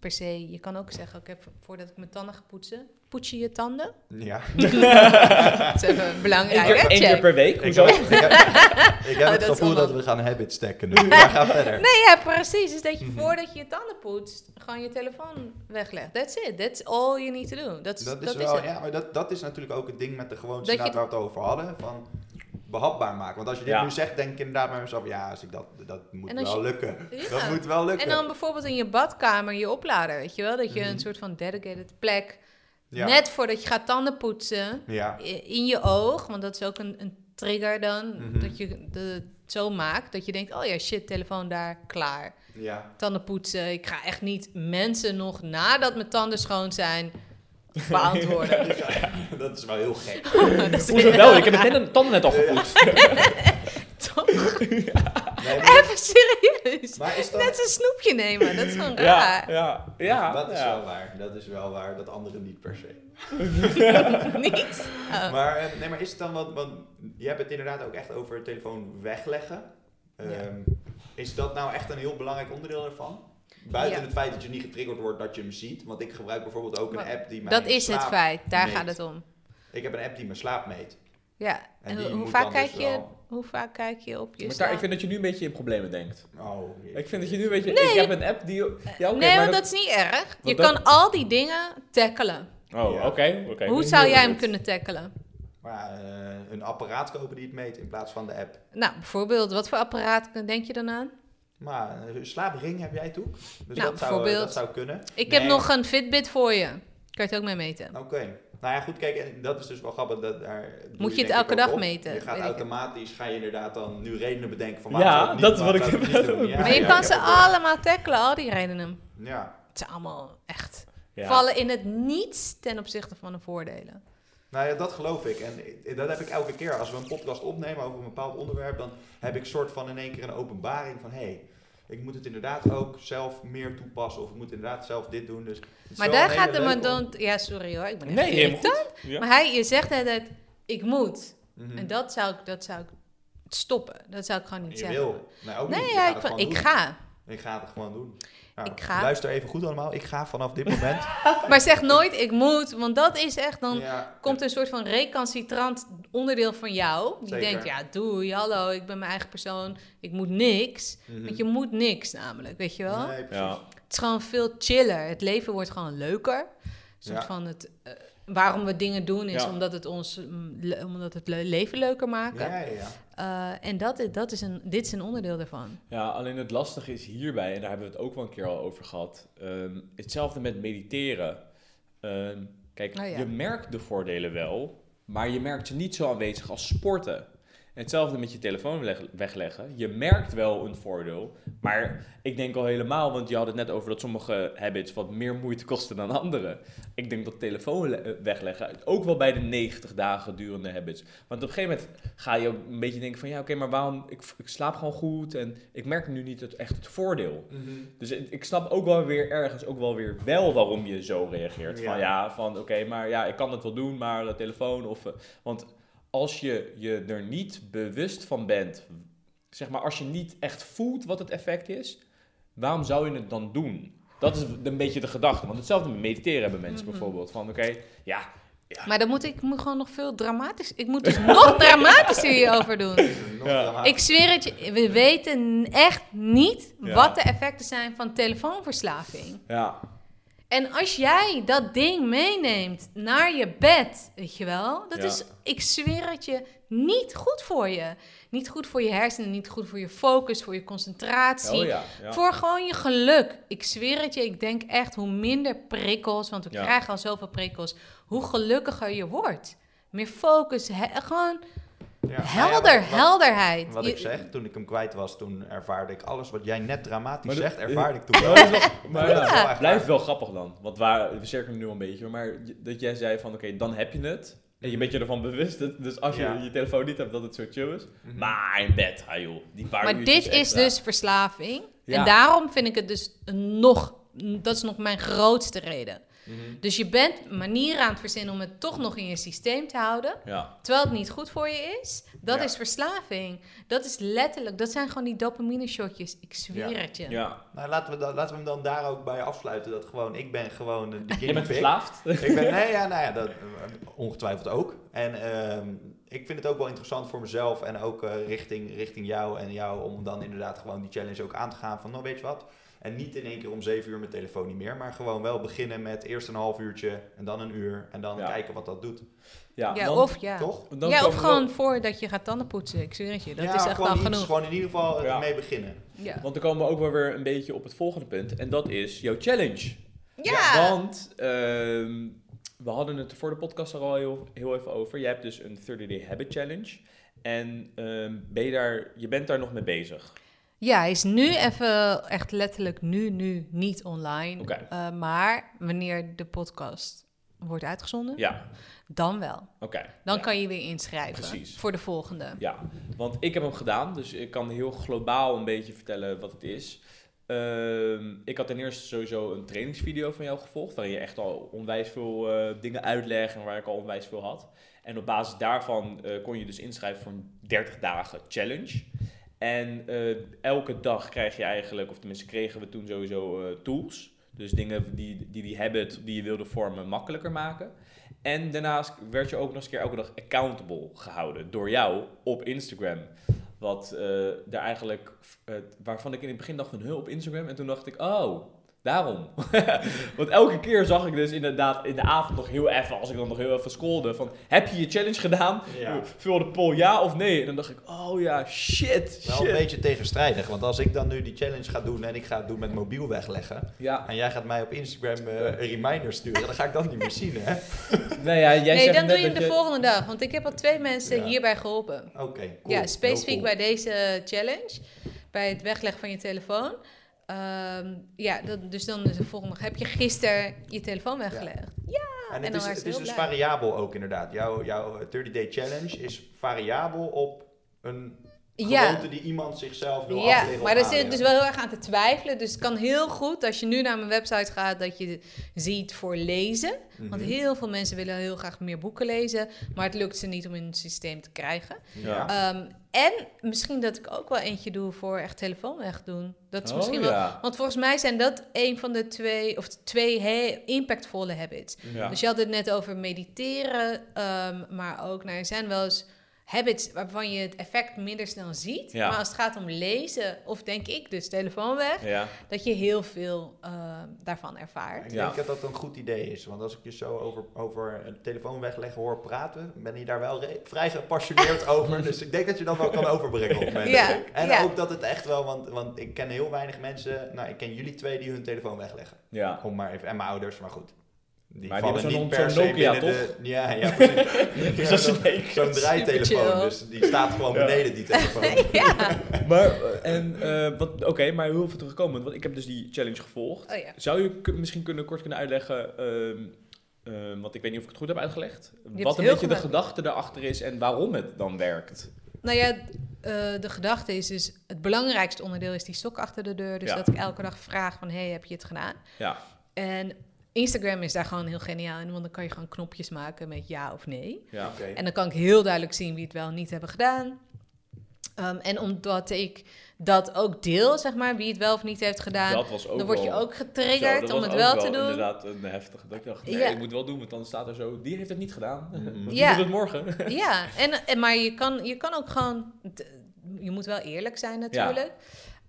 per se. Je kan ook zeggen: Oké, vo- voordat ik mijn tanden ga poetsen, poets je je tanden. Ja. Dat is even Eén belangrijk. keer, één keer per week? Ik Hoezo? heb, ik heb, ik heb Oh, het dat is gevoel dat we gaan habit stacken nu. Maar ga verder. Nee, ja, precies. Dus dat je Mhm. voordat je je tanden poetst, gewoon je telefoon weglegt. That's it. That's all you need to do. Dat is, Dat is dat wel, ja, maar dat, dat is natuurlijk ook het ding met de gewoontes Dat waar we het over hadden. Van behapbaar maken. Want als je dit Ja. nu zegt, denk ik inderdaad bij mezelf, ja, als ik dat, dat moet wel je- lukken. Ja. Dat moet wel lukken. En dan bijvoorbeeld in je badkamer je oplader, weet je wel? Dat je Mhm. een soort van dedicated plek, ja. net voordat je gaat tanden poetsen, Ja. in je oog, want dat is ook een, een trigger dan, Mhm. dat je de, het zo maakt, dat je denkt, oh ja, shit, telefoon daar, klaar. ja. Tanden poetsen, ik ga echt niet mensen nog nadat mijn tanden schoon zijn beantwoorden. dat is wel heel gek. Hoezo wel? Ik heb mijn tanden- tanden net al gepoetst. toch Nee, maar, even serieus. maar is dat... Net een snoepje nemen, dat is gewoon raar. ja, ja. dat is ja. wel waar. Dat is wel waar. Dat anderen niet per se. niet? Oh. Maar, eh, nee, maar is het dan wat... Want je hebt het inderdaad ook echt over telefoon wegleggen. Ja. Ehm, Is dat nou echt een heel belangrijk onderdeel ervan? Buiten Ja. het feit dat je niet getriggerd wordt dat je hem ziet. Want ik gebruik bijvoorbeeld ook een app die mijn Dat is het feit, daar meet. gaat het om. Ik heb een app die mijn slaap meet. Ja, En hoe, vaak kijk dus je, wel- hoe vaak kijk je op je Maar daar, ik vind dat je nu een beetje in problemen denkt. Oh. Ik vind dat je nu een beetje... Nee. Ik heb een app die... Ja, nee, maar want dat is niet erg. Je dat- kan al die dingen tackelen. Oh, Ja. oké. oké. Hoe zou jij hem kunnen tackelen? Maar eh, een apparaat kopen die het meet in plaats van de app. Nou, bijvoorbeeld, wat voor apparaat denk je dan aan? Maar eh, een slaapring heb jij toe? Dus Nou, dat, zou, bijvoorbeeld- dat zou kunnen. Ik Nee. heb nog een Fitbit voor je. Kan je het ook mee meten? Oké. Nou ja, goed, kijk, en dat is dus wel grappig. Dat, daar Moet je het elke dag op. meten, Je gaat automatisch, ga je inderdaad dan nu redenen bedenken van Ja, niet, dat is wat ik doen. Ja, maar je ja, kan ze heb allemaal tackelen, al die redenen. Ja. Het zijn allemaal echt... Ja. Vallen in het niets ten opzichte van de voordelen. Nou ja, dat geloof ik. En dat heb ik elke keer. Als we een podcast opnemen over een bepaald onderwerp, dan heb ik soort van in één keer een openbaring van hé, hey, ik moet het inderdaad ook zelf meer toepassen. Of ik moet inderdaad zelf dit doen. Dus Maar daar gaat de om- dan... Ja, sorry hoor, ik ben echt Nee, helemaal goed. Ja. Maar hij, je zegt altijd, ik moet. Mhm. En dat zou, ik, dat zou ik stoppen. Dat zou ik gewoon niet Je zeggen. wil. Nee, ook niet. Nee, ja, gaat ik, ik ga. Ik ga het gewoon doen. Nou, Ik ga. Luister even goed allemaal. Ik ga vanaf dit moment. Maar zeg nooit, ik moet. Want dat is echt, dan ja, komt een soort van recalcitrant onderdeel van jou. Die Zeker. denkt, ja, doei, hallo, ik ben mijn eigen persoon. Ik moet niks. Mhm. Want je moet niks namelijk, weet je wel? Nee. Ja. Het is gewoon veel chiller. Het leven wordt gewoon leuker. soort Ja. van het, eh, waarom we dingen doen is Ja. omdat het ons mm, omdat het le- leven leuker maken. Ja, ja, ja. Eh, en dat, is- dat is een, dit is een onderdeel daarvan. Ja, alleen het lastige is hierbij, en daar hebben we het ook wel een keer al over gehad. ehm, hetzelfde met mediteren. Ehm, kijk, Oh ja. je merkt de voordelen wel, maar je merkt ze niet zo aanwezig als sporten. Hetzelfde met je telefoon leg- wegleggen. Je merkt wel een voordeel, maar ik denk al helemaal, want je had het net over dat sommige habits wat meer moeite kosten dan andere. Ik denk dat telefoon le- eh, wegleggen ook wel bij de 90 dagen durende habits. Want op een gegeven moment ga je ook een beetje denken van ja, oké, maar waarom? Ik, ik slaap gewoon goed en ik merk nu niet het, echt het voordeel. Dus ik, snap ook wel weer ergens ook wel weer wel waarom je zo reageert. Ja. Van ja, van oké, maar ja, ik kan het wel doen, maar eh, telefoon of... eh, want als je je er niet bewust van bent, zeg maar als je niet echt voelt wat het effect is, waarom zou je het dan doen? Dat is een beetje de gedachte. Want hetzelfde met mediteren hebben mensen Mhm. bijvoorbeeld. Van oké, ja, Maar dan moet ik moet gewoon nog veel dramatisch. Ik moet dus nog dramatischer hierover doen. Ja. Ik zweer het je, we weten echt niet Ja. wat de effecten zijn van telefoonverslaving. ja, En als jij dat ding meeneemt naar je bed, weet je wel, dat Ja. is, ik zweer het je, niet goed voor je. Niet goed voor je hersenen, niet goed voor je focus, voor je concentratie. oh ja. ja. Voor gewoon je geluk. Ik zweer het je, ik denk echt hoe minder prikkels, want we krijgen al zoveel prikkels, hoe gelukkiger je wordt. Meer focus, he- gewoon Ja, nou ja, helder, wat- wat- helderheid. Wat Je- ik zeg, toen ik hem kwijt was, toen ervaarde ik alles wat jij net dramatisch dat- zegt, ervaarde ik toen wel. Maar Ja. ja, blijft wel grappig dan. Want waar, we cirkelen nu al een beetje, maar dat jij zei van oké, dan heb je het. En je bent je ervan bewust. Dus als je Ja. je telefoon niet hebt, dat het zo chill is. Mhm. Maar in bed, ah joh, die paar Maar dit is dus verslaving. Ja. En daarom vind ik het dus nog, dat is nog mijn grootste reden. Mhm. Dus je bent manieren aan het verzinnen om het toch nog in je systeem te houden. Ja, Terwijl het niet goed voor je is. Dat Ja. is verslaving. Dat is letterlijk, dat zijn gewoon die dopamine shotjes. Ik zweer Ja. het je. ja. Nou, laten we, dan, laten we hem dan daar ook bij afsluiten. Dat gewoon, ik ben gewoon de guinea Je bent verslaafd? Ik ben, nee, ja, nou ja, dat, ongetwijfeld ook. En ehm, ik vind het ook wel interessant voor mezelf en ook eh, richting, richting jou en jou om dan inderdaad gewoon die challenge ook aan te gaan van, nou weet je wat, en niet in één keer om zeven uur mijn telefoon niet meer, maar gewoon wel beginnen met eerst een half uurtje en dan een uur en dan Ja. kijken wat dat doet. Ja, Ja, dan- of ja. Toch? dan ja, of gewoon wel- voordat je gaat tanden poetsen. Ik zweer het je. Dat Ja, is echt al iets, genoeg. Gewoon in ieder geval Ja. ermee beginnen. Ja. Want dan komen we ook wel weer een beetje op het volgende punt. En dat is jouw challenge. Ja. Want ehm, we hadden het voor de podcast er al heel, heel even over. Je hebt dus een 30-day habit challenge. En ehm, ben je, daar, je bent daar nog mee bezig. Ja, hij is nu even, echt letterlijk nu, nu niet online. Oké. Eh, maar wanneer de podcast wordt uitgezonden, Ja, dan wel. oké. Dan Ja. kan je weer inschrijven Precies. voor de volgende. Ja, want ik heb hem gedaan, dus ik kan heel globaal een beetje vertellen wat het is. Ehm, ik had ten eerste sowieso een trainingsvideo van jou gevolgd, waarin je echt al onwijs veel eh, dingen uitlegt en waar ik al onwijs veel had. En op basis daarvan eh, kon je dus inschrijven voor een 30 dagen challenge. En eh, elke dag krijg je eigenlijk, of tenminste kregen we toen sowieso eh, tools. Dus dingen die, die die habit die je wilde vormen makkelijker maken. En daarnaast werd je ook nog eens een keer elke dag accountable gehouden door jou op Instagram. Wat eh daar eigenlijk, waarvan ik in het begin dacht van, huh, op Instagram? En toen dacht ik, oh, daarom. Want elke keer zag ik dus inderdaad in de avond nog heel even, als ik dan nog heel even scrolde, van, heb je je challenge gedaan? Ja. Vul de poll ja of nee? En dan dacht ik, oh ja, shit, Wel een beetje tegenstrijdig, want als ik dan nu die challenge ga doen en ik ga het doen met mobiel wegleggen, Ja, en jij gaat mij op Instagram eh, een reminder sturen, dan ga ik dat niet meer zien, hè? nou ja, jij nee, dan doe je hem de volgende dag. Want ik heb al twee mensen Ja. hierbij geholpen. Oké, cool. Ja, specifiek bij deze challenge. Bij het wegleggen van je telefoon. Ehm, ja, dat, dus dan is de volgende. Heb je gisteren je telefoon weggelegd? En en het is, het is dus blij. variabel ook inderdaad. Jouw, jouw 30-day challenge is variabel op een Ja. gewoonte die iemand zichzelf wil Ja, maar daar zit dus wel heel erg aan te twijfelen. Dus het kan heel goed als je nu naar mijn website gaat dat je ziet voor lezen. Want Mhm. heel veel mensen willen heel graag meer boeken lezen, maar het lukt ze niet om in het systeem te krijgen. Ja. Ehm, en misschien dat ik ook wel eentje doe voor echt telefoon wegdoen. Dat is Oh, misschien wel. ja. Want volgens mij zijn dat een van de twee, of twee heel impactvolle habits. Ja. Dus je had het net over mediteren, ehm, maar ook, nou, er zijn wel eens habits waarvan je het effect minder snel ziet. Ja. Maar als het gaat om lezen, of denk ik dus telefoon weg, Ja, dat je heel veel eh, daarvan ervaart. Ik Ja. denk dat dat een goed idee is. Want als ik je zo over, over een telefoon wegleggen hoor praten, ben je daar wel vrij gepassioneerd over. Dus ik denk dat je dat wel kan overbrengen op mensen. En ja. ook dat het echt wel, want, want ik ken heel weinig mensen, nou ik ken jullie twee die hun telefoon wegleggen. ja. Om maar even, en mijn ouders, maar goed. Die Maar die vallen hebben niet per se Nokia, binnen de... Ja, ja, precies. Dus dat is een Zo'n draaitelefoon, dus die staat gewoon Ja. beneden, die telefoon. ja. Maar, eh, en, eh, wat- oké, maar hoe veel terugkomen? Want ik heb dus die challenge gevolgd. Oh ja. Zou je misschien kunnen, kort kunnen uitleggen, ehm, ehm, want ik weet niet of ik het goed heb uitgelegd, wat een heel beetje de gedachte daarachter is en waarom het dan werkt? Nou ja, eh, de gedachte is dus, het belangrijkste onderdeel is die stok achter de deur. Dus Ja. dat ik elke dag vraag van, hey, heb je het gedaan? Ja, En Instagram is daar gewoon heel geniaal in, want dan kan je gewoon knopjes maken met ja of nee. ja. En dan kan ik heel duidelijk zien wie het wel en niet hebben gedaan. Ehm, en omdat ik dat ook deel, zeg maar, wie het wel of niet heeft gedaan, dat was ook dan word je ook getriggerd om het wel te doen. inderdaad een heftige. Dat ik dacht, nee, Ja. ik moet wel doen, want dan staat er zo, die heeft het niet gedaan. Mhm. Die Ja. doet het morgen. Ja, en, en, maar je kan, je kan ook gewoon... Je moet wel eerlijk zijn natuurlijk.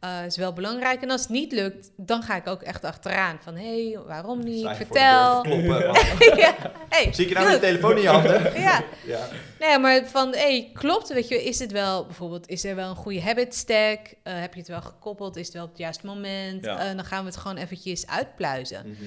Eh is wel belangrijk. En als het niet lukt, dan ga ik ook echt achteraan. Van, hé, hey, waarom niet? De Vertel. kloppen. ja, hey, Zie ik je nou met je telefoon in je handen? Ja, Ja. nee, maar van, hé, hey, klopt, weet je, is het wel, bijvoorbeeld, is er wel een goede habit stack? Eh, heb je het wel gekoppeld? Is het wel op het juiste moment? Ja. Eh, dan gaan we het gewoon eventjes uitpluizen. Mhm.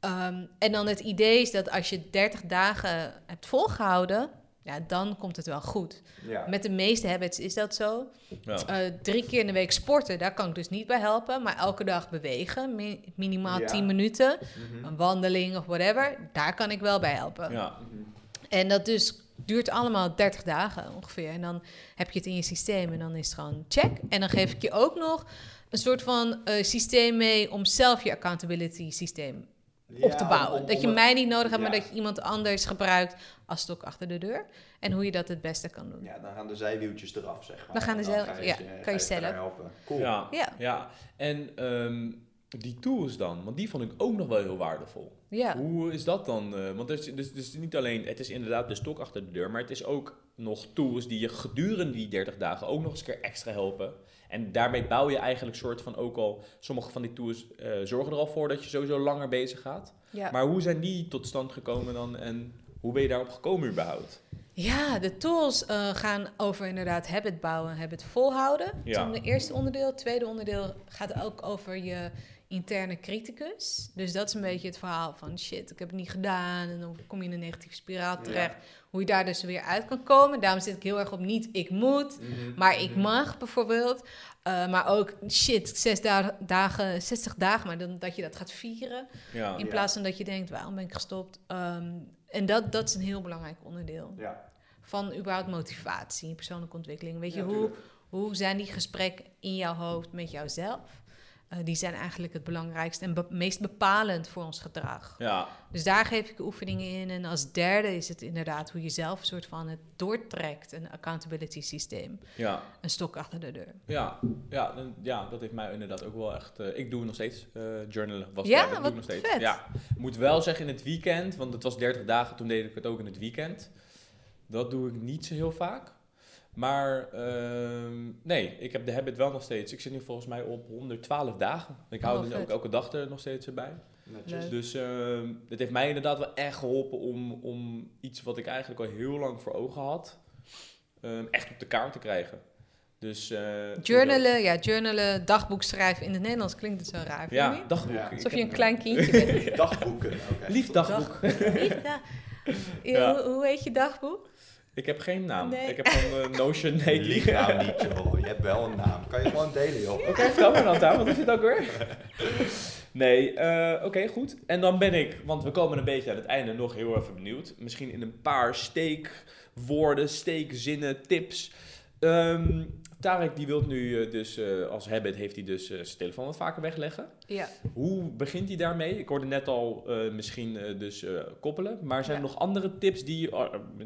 Ehm, en dan het idee is dat als je 30 dagen hebt volgehouden, ja, dan komt het wel goed. Ja. Met de meeste habits is dat zo. Ja. Eh, drie keer in de week sporten, daar kan ik dus niet bij helpen. Maar elke dag bewegen, mi- minimaal Ja. 10 minuten, Mhm. een wandeling of whatever, daar kan ik wel bij helpen. Ja. Mhm. En dat dus duurt allemaal 30 dagen ongeveer. En dan heb je het in je systeem en dan is het gewoon check. En dan geef ik je ook nog een soort van eh, systeem mee om zelf je accountability systeem op te bouwen. om- dat je mij niet nodig hebt, ja. maar dat je iemand anders gebruikt als stok achter de deur. En hoe je dat het beste kan doen. Ja, dan gaan de zijwieltjes eraf, zeg maar. Dan gaan de je ja, ze- kan je helpen. Cool. Ja. Ja. ja. En ehm, die tools dan, want die vond ik ook nog wel heel waardevol. Ja. Hoe is dat dan? eh, want het is, dus, dus niet alleen, het is inderdaad de stok achter de deur, maar het is ook nog tools die je gedurende die 30 dagen ook nog eens een keer extra helpen. En daarmee bouw je eigenlijk soort van ook al, sommige van die tools eh, zorgen er al voor dat je sowieso langer bezig gaat. Ja. Maar hoe zijn die tot stand gekomen dan en hoe ben je daarop gekomen überhaupt? Ja, de tools eh, gaan over inderdaad habit bouwen, habit volhouden. Ja. Dat is het eerste onderdeel. Het tweede onderdeel gaat ook over je interne criticus. Dus dat is een beetje het verhaal van shit, ik heb het niet gedaan. En dan kom je in een negatieve spiraal terecht. Hoe je daar dus weer uit kan komen. Daarom zit ik heel erg op niet ik moet, Mhm. maar ik Mhm. mag bijvoorbeeld. Eh, maar ook shit, zes da- dagen, 60 dagen, maar dan, dat je dat gaat vieren. Ja. In Ja. plaats van dat je denkt, waarom ben ik gestopt? Ehm, en dat, dat is een heel belangrijk onderdeel Ja. van überhaupt motivatie, persoonlijke ontwikkeling. Weet je, hoe, hoe zijn die gesprekken in jouw hoofd met jouzelf? Eh, die zijn eigenlijk het belangrijkste en be- meest bepalend voor ons gedrag. Ja, Dus daar geef ik oefeningen in. En als derde is het inderdaad hoe je zelf een soort van het doortrekt, een accountability systeem. ja. Een stok achter de deur. Ja, ja, ja, dat heeft mij inderdaad ook wel echt. eh, ik doe nog steeds eh, journalen. Was Ja, dat doe ik nog steeds. vet. Ja, moet wel zeggen in het weekend, want het was 30 dagen, toen deed ik het ook in het weekend. Dat doe ik niet zo heel vaak. Maar ehm, nee, ik heb de habit wel nog steeds. Ik zit nu volgens mij op 112 dagen. Ik hou Oh, er vet. ook elke dag er nog steeds bij. Netjes. Dus ehm, het heeft mij inderdaad wel echt geholpen om, om iets wat ik eigenlijk al heel lang voor ogen had, ehm, echt op de kaart te krijgen. Dus, eh, Journalen, ja, journalen, dagboek schrijven. In het Nederlands klinkt het zo raar, vind je Ja, niet? dagboek. Ja. Alsof je een klein kindje bent. Dagboeken. oké. Lief dagboek. Lief, da- Ja. Hoe, hoe heet je dagboek? Ik heb geen naam. Nee. Ik heb gewoon eh, Notion. Nee, die. Lieg nou niet, joh. Je hebt wel een naam. Kan je gewoon delen, joh. Oké, vertel me dan, Taal. Wat is het ook weer? Nee, eh, oké, goed. En dan ben ik, want we komen een beetje aan het einde, nog heel even benieuwd. Misschien in een paar steekwoorden, steekzinnen, tips. Ehm Tarek die wil nu eh, dus, eh, als habit heeft hij dus eh, zijn telefoon wat vaker wegleggen. Ja. Hoe begint hij daarmee? Ik hoorde net al eh, misschien dus eh, koppelen. Maar zijn er nog andere tips die... Uh,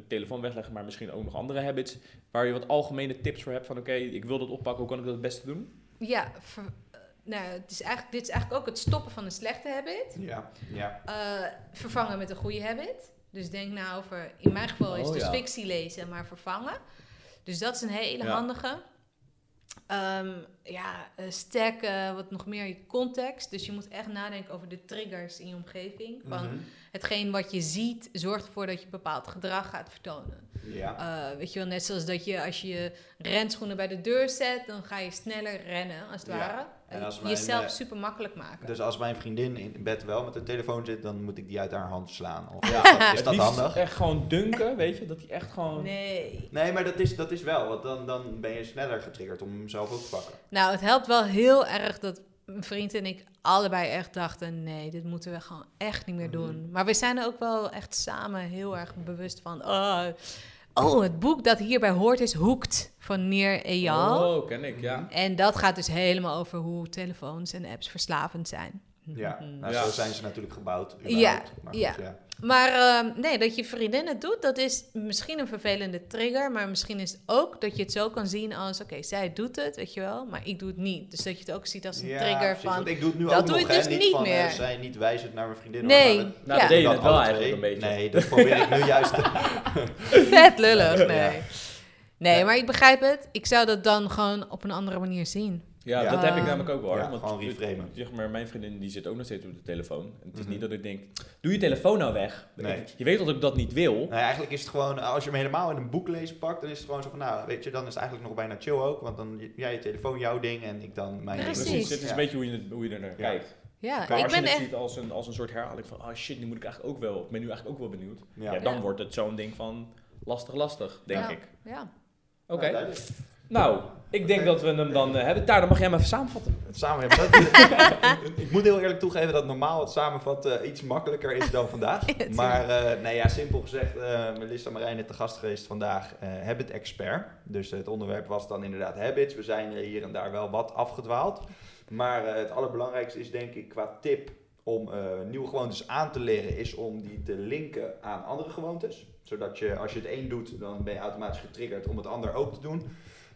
telefoon wegleggen, maar misschien ook nog andere habits... waar je wat algemene tips voor hebt van... oké, ik wil dat oppakken, hoe kan ik dat het beste doen? Ja, ver- nou, het is eigenlijk, dit is eigenlijk ook het stoppen van een slechte habit. Ja, ja. Eh, vervangen met een goede habit. Dus denk nou over, in mijn geval is Oh, het dus ja. fictie lezen, maar vervangen. Dus dat is een hele Ja. handige. Ehm, ja, eh, eh, wat nog meer je context. Dus je moet echt nadenken over de triggers in je omgeving. Van Mhm. Hetgeen wat je ziet, zorgt ervoor dat je bepaald gedrag gaat vertonen. Ja. Eh, weet je wel, net zoals dat je als je je renschoenen bij de deur zet, dan ga je sneller rennen, als het Ja. ware. En En als mijn, jezelf eh, super makkelijk maken. Dus als mijn vriendin in bed wel met de telefoon zit, dan moet ik die uit haar hand slaan. Of, Ja. is dat, handig? echt gewoon dunken, weet je? Dat hij echt gewoon... Nee. Nee, maar dat is, dat is wel, want dan, dan ben je sneller getriggerd om hem zelf ook te pakken. Nou, het helpt wel heel erg dat mijn vriend en ik allebei echt dachten: nee, dit moeten we gewoon echt niet meer Mhm. doen. Maar we zijn er ook wel echt samen heel erg bewust van. Oh, oh het boek dat hierbij hoort is Hooked van Neer Eyal. Oh, ken ik, ja. En dat gaat dus helemaal over hoe telefoons en apps verslavend zijn. Ja, nou, Ja. zo zijn ze natuurlijk gebouwd. Ja, überhaupt. Maar goed, ja. ja. Maar ehm, nee, dat je vriendin het doet, dat is misschien een vervelende trigger. Maar misschien is het ook dat je het zo kan zien als: oké, zij doet het, weet je wel, maar ik doe het niet. Dus dat je het ook ziet als een Ja, trigger precies, van. want ik doe het nu dat ook doe nog, dus niet, niet van, meer. eh, zij niet wijzend naar mijn vriendin. hoor, Nee, maar dat- Nou, ja. dat deed je net wel eigenlijk een beetje. Nee, dat probeer ik nu juist te... Vet lullig, nee. Ja. Nee, Ja. maar ik begrijp het. Ik zou dat dan gewoon op een andere manier zien. Ja, Ja. dat heb ik Ehm, namelijk ook wel. ja, want gewoon reframen. Zeg maar, mijn vriendin die zit ook nog steeds op de telefoon. En het is Mhm. niet dat ik denk, doe je telefoon nou weg. Nee. Ik- je weet dat ik dat niet wil. Nou, eigenlijk is het gewoon, als je hem helemaal in een boek lezen pakt, dan is het gewoon zo van, nou, weet je, dan is het eigenlijk nog bijna chill ook. Want dan, jij je telefoon, jouw ding en ik dan mijn ding. Precies. Precies, het is Ja. een beetje hoe je, het, hoe je er naar Ja. kijkt. Ja, ik als ben je het echt... ziet als een, als een soort herhaling van, oh shit, nu moet ik eigenlijk ook wel, ik ben nu eigenlijk ook wel benieuwd. Ja, Ja. dan Ja. wordt het zo'n ding van lastig, lastig, denk Ja. ik. Ja. Oké, Nou. Nou, ik denk dat we hem dan eh, hebben. Daar, dan mag jij hem even samenvatten. Het samenvatten. dat- ik moet heel eerlijk toegeven dat normaal het samenvatten iets makkelijker is dan vandaag. maar eh, nee, ja, simpel gezegd, eh Melissa Marijn is te gast geweest vandaag, eh Habit Expert. Dus het onderwerp was dan inderdaad habits. We zijn eh, hier en daar wel wat afgedwaald. Maar eh, het allerbelangrijkste is denk ik qua tip om eh, nieuwe gewoontes aan te leren, is om die te linken aan andere gewoontes. Zodat je, als je het een doet, dan ben je automatisch getriggerd om het ander ook te doen.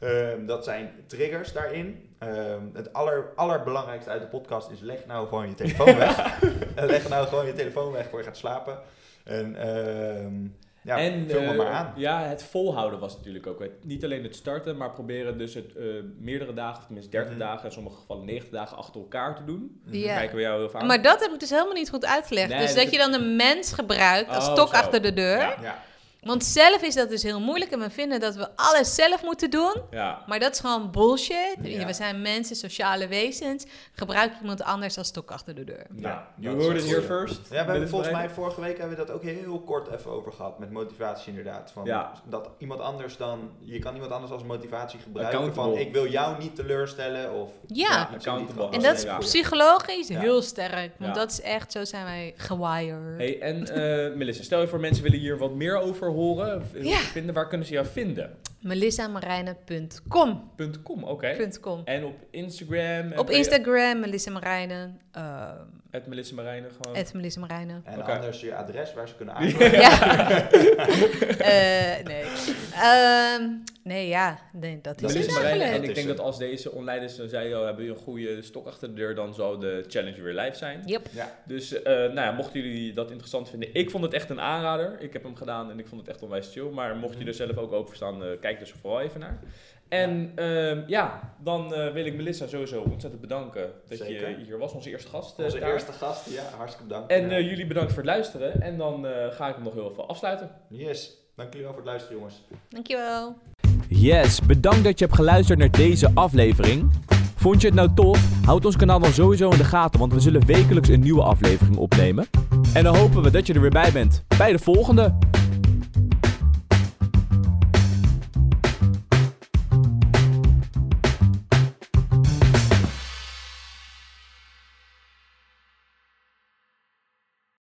Ehm, dat zijn triggers daarin. Ehm, het aller, allerbelangrijkste uit de podcast is leg nou gewoon je telefoon weg. leg nou gewoon je telefoon weg voor je gaat slapen. En ehm ja, en vul me eh, maar aan. ja, het volhouden was natuurlijk ook. Het, niet alleen het starten, maar proberen dus het eh, meerdere dagen, of tenminste 30 Mhm. dagen, in sommige gevallen 90 dagen achter elkaar te doen. Mhm. Ja. Kijken we jou heel vaak. Maar dat heb ik dus helemaal niet goed uitgelegd. Nee, dus dat- dat je dan een mens gebruikt als Oh, stok zo. achter de deur. Ja. Ja, Want zelf is dat dus heel moeilijk. En we vinden dat we alles zelf moeten doen. Ja. Maar dat is gewoon bullshit. Ja. We zijn mensen, sociale wezens. Gebruik iemand anders als stok achter de deur. Ja, you heard it here first. Ja, we hebben volgens mij vorige week hebben we dat ook heel kort even over gehad met motivatie inderdaad. Van Ja. Dat iemand anders dan, je kan iemand anders als motivatie gebruiken van ik wil jou niet teleurstellen of Ja. En dat is psychologisch Ja. heel sterk. Want Ja. dat is echt, zo zijn wij gewired. Hey, en eh, Melissa, stel je voor mensen willen hier wat meer over horen. v- Ja. Vinden, waar kunnen ze jou vinden? melissamarijnen.com. .com, oké. .com. En op Instagram? Op Instagram, Melissa Marijnen. Uh, Het Melissa Marijnen gewoon. het Melissa Marijnen. En anders je adres waar ze kunnen aankloppen. Ja. Eh, nee. Ehm, nee, ja. Nee, dat is Dat het Melissa is Marijnen. En ik is denk dat als deze online is, dan zei je, oh, hebben jullie een goede stok achter de deur, dan zou de challenge weer live zijn. Yep. Ja. Dus eh, nou ja, mochten jullie dat interessant vinden, ik vond het echt een aanrader. Ik heb hem gedaan en ik vond het echt onwijs chill. Maar mocht je er zelf ook voor staan, eh, kijk dus vooral even naar. En ja, ja dan eh, wil ik Melissa sowieso ontzettend bedanken dat Zeker. je hier was, onze eerste gast. eh, Onze daar. eerste gast, ja, hartstikke bedankt. En Ja. eh, jullie bedankt voor het luisteren. En dan eh, ga ik hem nog heel even afsluiten. yes, dank jullie wel voor het luisteren jongens. Dankjewel. Yes, bedankt dat je hebt geluisterd naar deze aflevering. Vond je het nou tof? Houd ons kanaal dan sowieso in de gaten, want we zullen wekelijks een nieuwe aflevering opnemen. En dan hopen we dat je er weer bij bent bij de volgende.